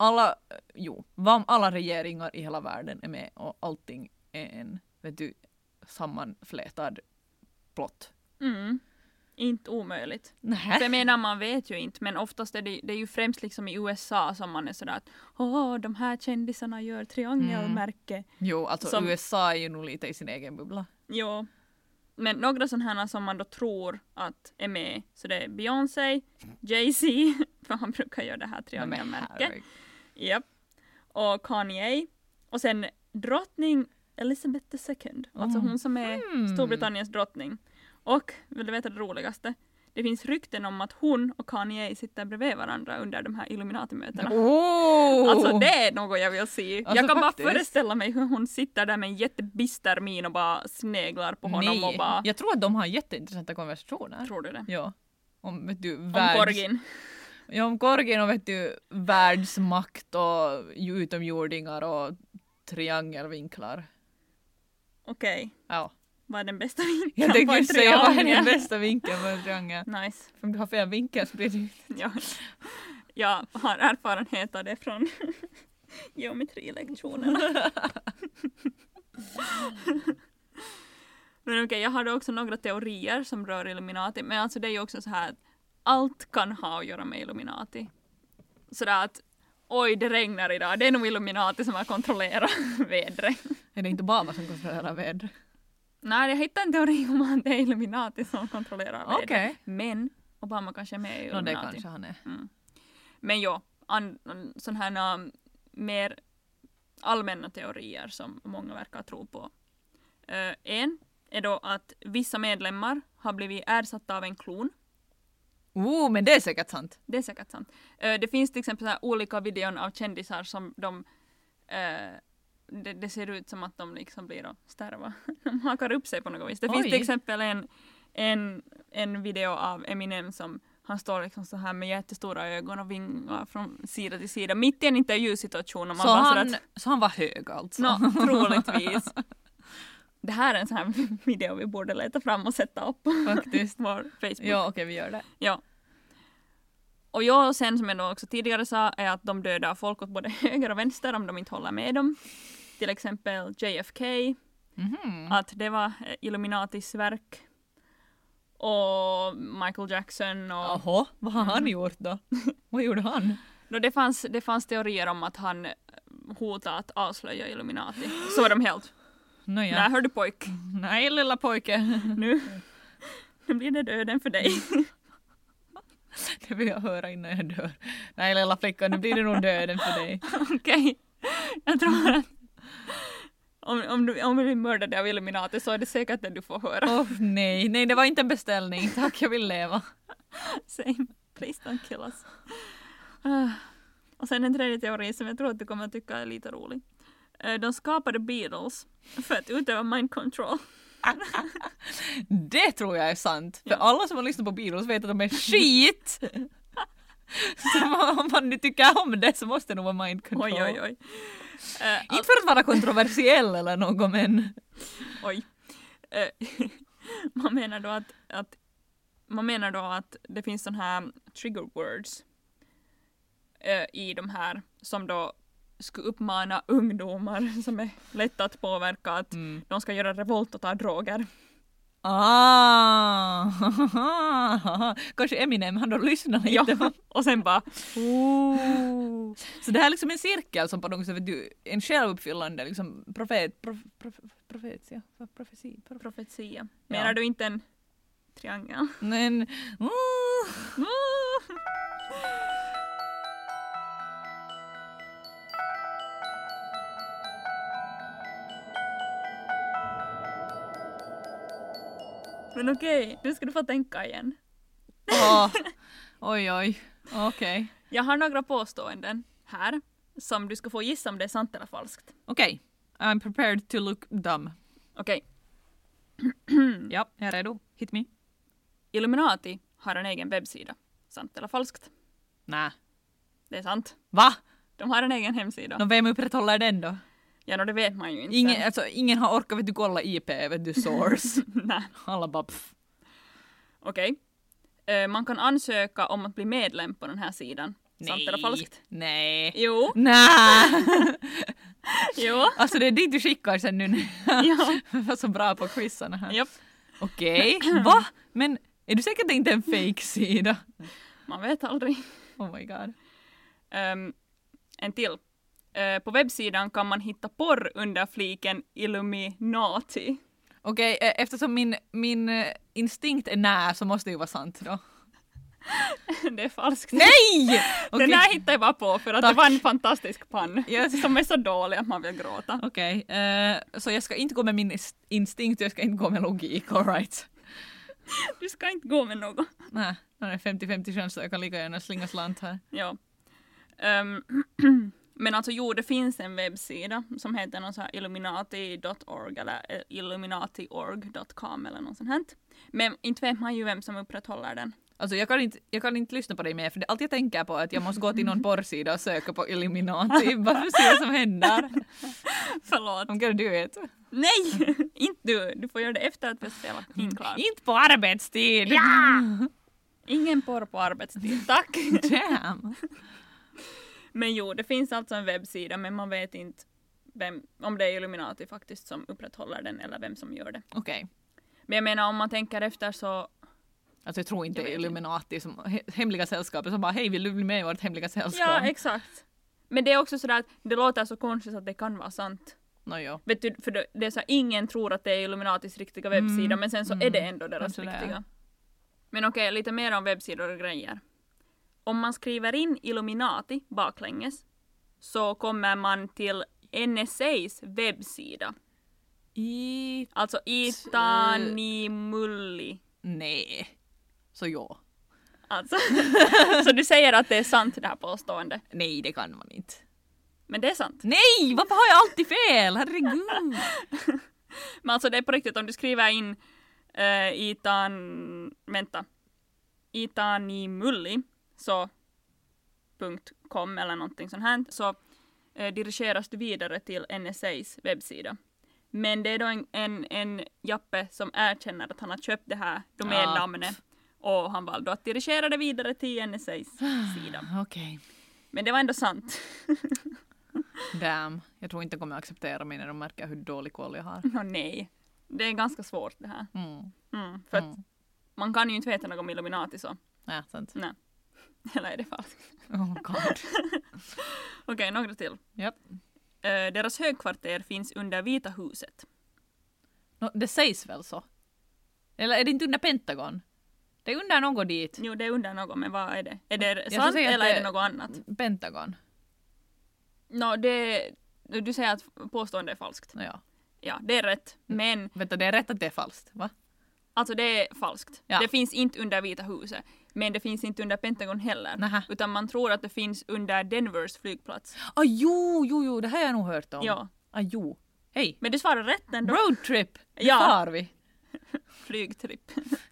alla, jo, alla regeringar i hela världen är med och allting är en, vet du, sammanflätad plott. Mm. Inte omöjligt. För Nej. jag menar, man vet ju inte, men oftast är det, det är ju främst liksom i USA som man är sådär att åh, de här kändisarna gör triangelmärke. Jo, alltså Som- USA är ju nog lite i sin egen bubbla. Jo. men några sådana som man då tror att är med, så det är Beyoncé, Jay-Z, för han brukar göra det här triangelmärket. Japp. Och Kanye. Och sen drottning Elizabeth II, alltså Oh. hon som är Mm. Storbritanniens drottning. Och, vill du veta det roligaste? Det finns rykten om att hon och Kanye sitter bredvid varandra under de här Illuminati-mötena. Oh! Alltså det är något jag vill se. Alltså, jag kan faktiskt. bara föreställa mig hur hon sitter där med en jättebister min och bara sneglar på honom Nej, och bara... jag tror att de har jätteintressanta konversationer. Tror du det? Ja. Om, vet du, Om världs... Korgin. Ja, om Korgin och vet du, världsmakt och utomjordingar och triangelvinklar. Okej, Ja. vad är den bästa vinkeln Jag tänkte just säga vad är den bästa vinkeln på en triangel. Nice. För om du har fel vinkel så blir det ju... Ja. Jag har erfarenhet av det från geometrilektionerna. Men okej, jag hade också några teorier som rör Illuminati, men alltså det är ju också så här att allt kan ha att göra med Illuminati. Sådär att oj, det regnar idag, det är nog Illuminati som har kontrollerat vädret. Är det inte Obama som kontrollerar vädret? Nej, jag hittade en teori om att det är Illuminati som kontrollerar vädret. Okej. Men Obama kanske är med i Nå, det Illuminati. kanske han är. Men ja, an, sådana här um, mer allmänna teorier som många verkar tro på. Eh, en är då att vissa medlemmar har blivit ersatta av en klon. Oh, men det är säkert sant. Det är säkert sant. Eh, det finns till exempel olika videon av kändisar som de eh, det, det ser ut som att de liksom blir då stärva. De hakar upp sig på något vis. Det finns Oj. till exempel en, en, en video av Eminem som han står liksom så här med jättestora ögon och vingar från sida till sida mitt i en intervjusituation och man Så bara han, att, så han var hög alltså? Nå, troligtvis. Det här är en sån här video vi borde leta fram och sätta upp på Faktiskt. vår Facebook. Ja, okej vi gör det. Ja. Och jag och sen som jag då också tidigare sa är att de dödar folk åt både höger och vänster om de inte håller med dem. Till exempel JFK, Mhm. att det var eh, Illuminatis verk. Och Michael Jackson och Jaha, vad har han gjort då? vad gjorde han? då det, fanns, det fanns teorier om att han eh, hotade att avslöja Illuminati. Så är de helt. Nåja. Nej hör du pojk, Nej lilla pojke. nu, nu blir det döden för dig. Det vill jag höra innan jag dör. Nej lilla flicka, nu blir det nog döden för dig. Okej, jag tror att om, om, du, om du blir mördad av Illuminati så är det säkert det du får höra. Åh nej, nej det var inte en beställning. Tack, jag vill leva. Same. Please don't kill us. Ah. och sen en tredje teori som jag tror att du kommer att tycka är lite rolig. Eh, De skapade Beatles för att utöva mind control. Det tror jag är sant. För Ja. alla som har lyssnat på Beatles vet att de är skit! så om man nu tycker om det så måste det nog vara mind control. Oj, oj, oj. Eh, Inte för att vara kontroversiell eller något men... Oj. Eh, man menar då att, att man menar då att det finns sån här trigger words eh, i de här som då skulle uppmana ungdomar som är lätta att påverka att Mm. de ska göra revolt och ta droger. Ah! Kanske Eminem, han då lyssnar Ja, lite. på- och sen bara Oh. Så det här är liksom en cirkel som på något sätt, du, en självuppfyllande liksom profet, prof, prof, profetia, profesi, prof, profetia. Menar du inte en triangel? men... Oh. Men okej, nu ska du få tänka igen. Åh. Oj, oj. Okej. Jag har några påståenden här som du ska få gissa om det är sant eller falskt. Okej. I'm prepared to look dumb. Okej, Ja, jag är redo. Hit me. Illuminati har en egen webbsida. Sant eller falskt? Nä. Det är sant. Va? De har en egen hemsida. Nå, vem upprätthåller den då? Ja, no, det vet man ju inte. Ingen, alltså, ingen har orkat vet du, kolla IP, vet du, source. Nej. Alla bara pff. Okej. Eh, man kan ansöka om att bli medlem på den här sidan. Sant eller falskt? Nej. Jo. Nej. Jo. Alltså det är dit du skickar sen nu när jag var så bra på quizarna här. Japp. Okej, va? Men är du säker att det inte är en fake-sida? Man vet aldrig. Oh my god. Ehm, en till. Eh, på webbsidan kan man hitta porr under fliken Illuminati. Okej, eh, eftersom min, min eh, instinkt är när så måste det ju vara sant då. det är falskt. Nej! Okej. Den här hittade jag bara på för att Tack. det var en fantastisk pann. Yes. Som är så dålig att man vill gråta. Okej, eh, så jag ska inte gå med min instinkt jag ska inte gå med logik, alright. Du ska inte gå med något. Nej, det är 50-50 chans så jag kan lika gärna slinga slant här. Ja. Ehm, men alltså jo, det finns en webbsida som heter någon så här illuminati.org eller eh, illuminatiorg.com eller något sånt här. Men inte vet man ju vem som upprätthåller den. Alltså jag kan, inte, jag kan inte lyssna på dig mer för det, allt jag tänker på är att jag måste gå till någon porrsida och söka på Illuminati bara för att se vad som händer. Förlåt. I'm gonna do it. Nej! inte du. Du får göra det efter att vi har spelat in klart. Inte på arbetstid! Ja! Ingen porr på arbetstid. Tack! Damn! Men jo, det finns alltså en webbsida men man vet inte vem, om det är Illuminati faktiskt som upprätthåller den eller vem som gör det. Okej. Men jag menar om man tänker efter så Alltså jag tror inte Jag är Illuminati som he- hemliga sällskapet som bara hej vill du bli med i vårt hemliga sällskap? Ja, exakt. Men det är också sådär att det låter så konstigt att det kan vara sant. Nåjo. Vet du, för det, är så här, ingen tror att det är Illuminatis riktiga webbsida Mm, men sen så är mm, det ändå deras är. riktiga. Men okej, lite mer om webbsidor och grejer. Om man skriver in Illuminati baklänges så kommer man till NSAs webbsida. I... Alltså Itanimulli. Nej. Så ja. Alltså. så du säger att det är sant det här påståendet. Nej det kan man inte. Men det är sant. Nej! Varför har jag alltid fel? Herregud! Men alltså det är på riktigt, om du skriver in uh, Itan... Vänta. Itanimulli så .com eller någonting sånt här så eh, dirigeras du vidare till NSAs webbsida. Men det är då en, en, en Jappe som erkänner att han har köpt det här domännamnet och han valde att dirigera det vidare till NSAs sida. Okej. Men det var ändå sant. Damn. Jag tror inte de kommer acceptera mig när de märker hur dålig koll jag har. Nå nej. Det är ganska svårt det här. Mm. Mm, för att Mm. man kan ju inte veta något om Illuminati så. Ja, sant. Nej. Eller är det falskt? Oh god. Okej, några till. Japp. Eh, deras högkvarter finns under Vita huset. Nå, det sägs väl så? Eller är det inte under Pentagon? Det är under något dit. Jo, det är under något, men vad är det? Är det Jag sant eller det- är det något annat? Pentagon. Nå, det... Du säger att påståendet är falskt. Nåja. Ja, det är rätt. Men Vänta, det är rätt att det är falskt, va? alltså det är falskt. Ja. Det finns inte under Vita huset. Men det finns inte under Pentagon heller. Nähä. Utan man tror att det finns under Denvers flygplats. Ah, jo, jo, jo, det här har jag nog hört om. Ja. Ah, jo. Hej! Men du svarar rätt ändå. Roadtrip! Nu Ja. far vi. Flygtripp.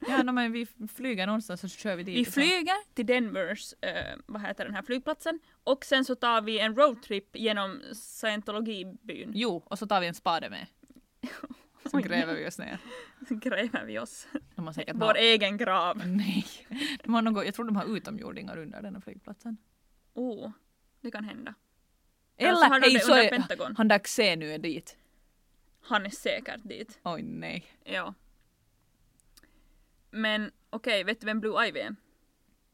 Ja, no, men vi flyger någonstans och så kör vi dit. Vi så. flyger till Denvers, eh, vad heter den här flygplatsen, och sen så tar vi en roadtrip genom scientologibyn. Jo, och så tar vi en spade med. Så gräver vi oss ner. Så gräver vi oss. De har säkert Vår något- egen grav. Nej. De har något, jag tror de har utomjordingar under den här flygplatsen. Oh, det kan hända. Eller så har de hej, så är Pentagon. han där Xenu är dit. Han är säkert dit. Oj nej. Ja. Men okej, vet du vem Blue Ivy är?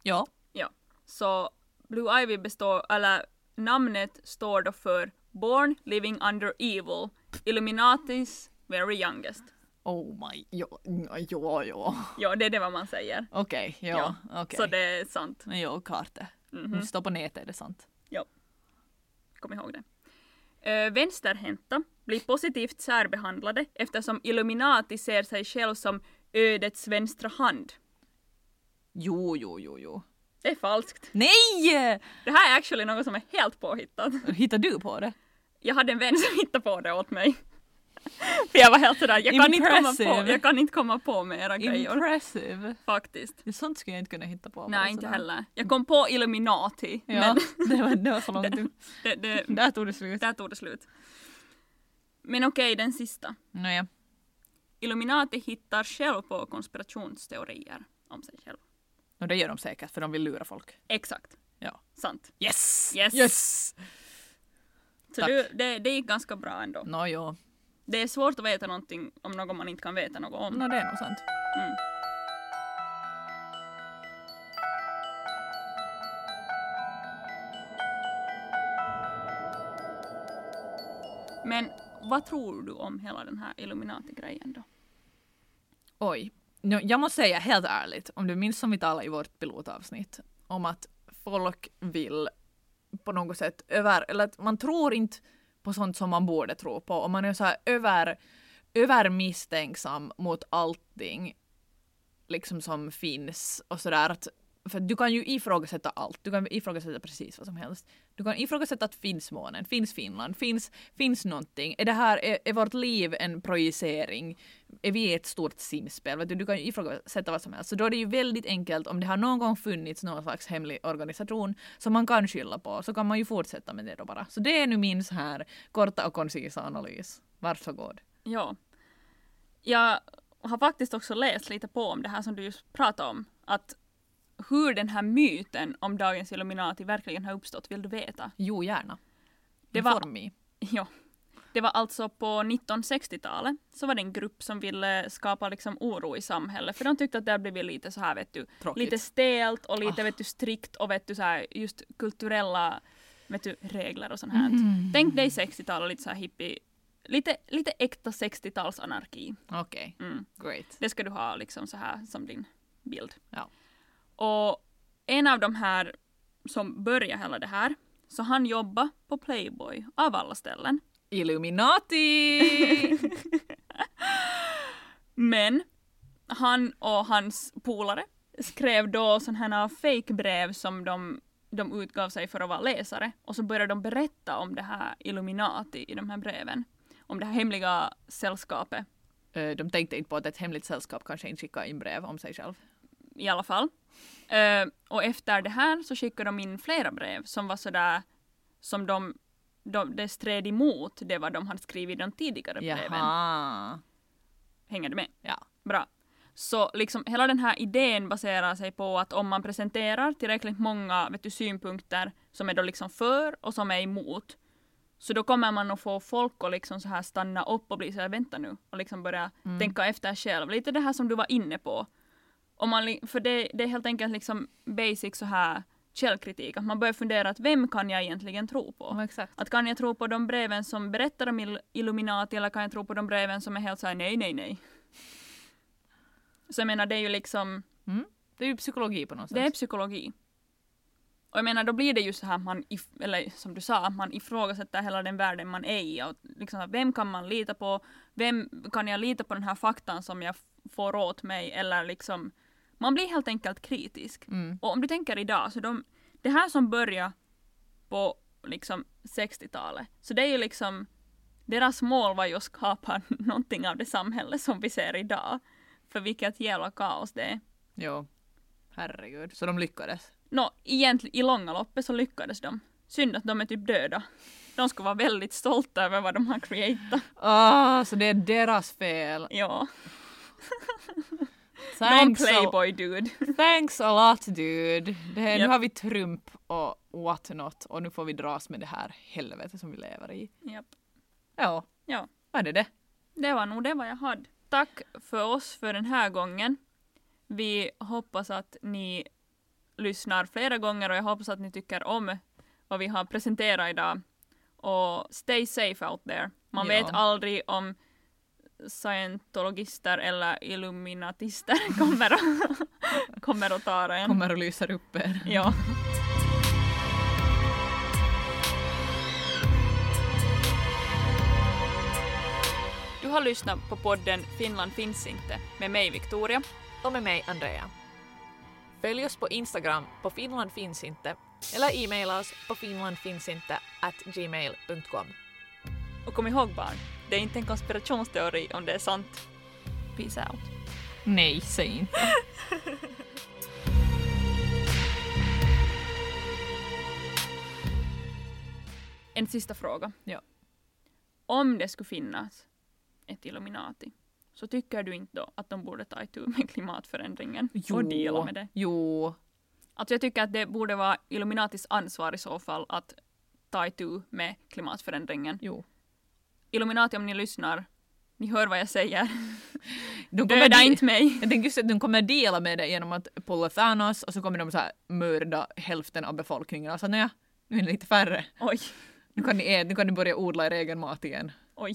Ja. Ja. Så Blue Ivy består, eller namnet står då för Born Living Under Evil, Illuminatis Very Youngest. Oh my, ja, ja, ja. Ja, det är det vad man säger. Okej, ja, okej. Så det är sant. Men jo, klart det. Mhm. Det står på nätet är det sant. Kom ihåg det. Uh, vänsterhänta blir positivt särbehandlade eftersom Illuminati ser sig själv som ödets vänstra hand. Jo, jo, jo, jo. Det är falskt. Nej! Det här är actually något som är helt påhittat. Hittar du på det? Jag hade en vän som hittade på det åt mig. För jag var helt sådär, jag kan, inte komma på, jag kan inte komma på mera grejer. Impressive. Faktiskt. Det sånt skulle jag inte kunna hitta på. Nej, inte sådär. heller. Jag kom på Illuminati, Ja, men det, var, det var så långt det, det, Där tog det slut. där tog det slut. Men okej, den sista. Nåja. Illuminati hittar själv på konspirationsteorier om sig själv. Och det gör de säkert för de vill lura folk. Exakt. Ja. Sant. Yes! Yes. Yes! Så du, det, det gick ganska bra ändå. Nå jo. Det är svårt att veta någonting om något man inte kan veta något om. Nå det är nog sant. Mm. Men vad tror du om hela den här Illuminati-grejen då? Oj. No, jag måste säga helt ärligt, om du minns som vi talade i vårt pilotavsnitt, om att folk vill på något sätt över, eller att man tror inte på sånt som man borde tro på och man är så här över, övermisstänksam mot allting liksom som finns och sådär att för du kan ju ifrågasätta allt, du kan ifrågasätta precis vad som helst. Du kan ifrågasätta att finns månen, finns Finland, finns, finns någonting. Är det här, är, är vårt liv en projicering? Är vi ett stort simspel? Du, du kan ju ifrågasätta vad som helst. Så då är det ju väldigt enkelt om det har någon gång funnits någon slags hemlig organisation som man kan skylla på så kan man ju fortsätta med det då bara. Så det är nu min så här korta och koncisa analys. Varsågod. Ja. Jag har faktiskt också läst lite på om det här som du just pratade om. Att hur den här myten om dagens Illuminati verkligen har uppstått, vill du veta? Jo, gärna. Det var-. Ja. Det var alltså på 1960-talet så var det en grupp som ville skapa liksom oro i samhället för de tyckte att det hade blivit lite så här vet du, Tråkigt. lite stelt och lite Ah. vet du strikt och vet du så här just kulturella vet du, regler och sånt här. Mhm. Tänk dig 60-tal och lite så här hippie, lite, lite äkta 60-tals anarki. Okej, Mm. great. Det ska du ha liksom så här som din bild. Ja. Och en av de här som började hela det här, så han jobbade på Playboy av alla ställen. Illuminati! Men han och hans polare skrev då sådana här fake-brev som de, de utgav sig för att vara läsare. Och så började de berätta om det här Illuminati i de här breven. Om det här hemliga sällskapet Eh, De tänkte inte på att ett hemligt sällskap kanske inte skickar in brev om sig själv. i alla fall. Eh, och efter det här så skickade de in flera brev som var sådär som de, de det stred emot det vad de hade skrivit i de tidigare breven. Jaha. Hänger du med? Ja. Bra. Så liksom hela den här idén baserar sig på att om man presenterar tillräckligt många vet du, synpunkter som är då liksom för och som är emot så då kommer man att få folk att liksom så här stanna upp och bli så här vänta nu och liksom börja Mm. tänka efter själv. Lite det här som du var inne på. Om man, för det, det är helt enkelt liksom basic så här källkritik. Att man börjar fundera att vem kan jag egentligen tro på? Exakt. Att kan jag tro på de breven som berättar om Il- Illuminati eller kan jag tro på de breven som är helt såhär nej, nej, nej. Så jag menar det är ju liksom, Det är ju psykologi på något sätt. det är psykologi. Och jag menar då blir det ju så här man, if, eller som du sa, att man ifrågasätter hela den världen man är i. Och liksom, vem kan man lita på? Vem kan jag lita på den här faktan som jag får åt mig? Eller liksom, man blir helt enkelt kritisk. Mm. Och om du tänker idag, så de, det här som börjar på liksom 60-talet, så det är ju liksom deras mål var ju att skapa någonting av det samhälle som vi ser idag. För vilket jävla kaos det är. Jo. Herregud. Så de lyckades. Nå, egentligen i långa loppet så lyckades de. Synd att de är typ döda. De skulle vara väldigt stolta över vad de har creatat. Ah, så det är deras fel. Ja, någon playboy dude. thanks a lot dude. Det här, Nu har vi Trump och what not och nu får vi dras med det här helvetet som vi lever i. Japp. Ja, Ja, vad är det det? det var nog det vad jag hade. Tack för oss för den här gången. Vi hoppas att ni lyssnar flera gånger och jag hoppas att ni tycker om vad vi har presenterat idag. Och stay safe out there. Man Ja. vet aldrig om scientologister eller illuminatister kommer att, kommer att ta en. Kommer och lyser upp er. Ja. Du har lyssnat på podden Finland finns inte med mig Victoria. Och med mig Andrea. Följ oss på Instagram på Finland finns inte eller e-maila oss på finlandfinsinte at gmail.com. Och kom ihåg barn, det är inte en konspirationsteori om det är sant. Peace out. Nej, säg inte. En sista fråga. Ja. Om det skulle finnas ett Illuminati, så tycker du inte då att de borde ta itu med klimatförändringen och dela med det? Jo. Alltså jag tycker att det borde vara Illuminatis ansvar i så fall att ta itu med klimatförändringen. Jo. Illuminati om ni lyssnar, ni hör vad jag säger. De kommer Döda di- inte mig. Jag tänker just att de kommer dela med det genom att pulla Thanos och så kommer de så här mörda hälften av befolkningen. Alltså nej, nu är det lite färre. Oj, Nu kan ni, nu kan ni börja odla er egen mat igen. oj.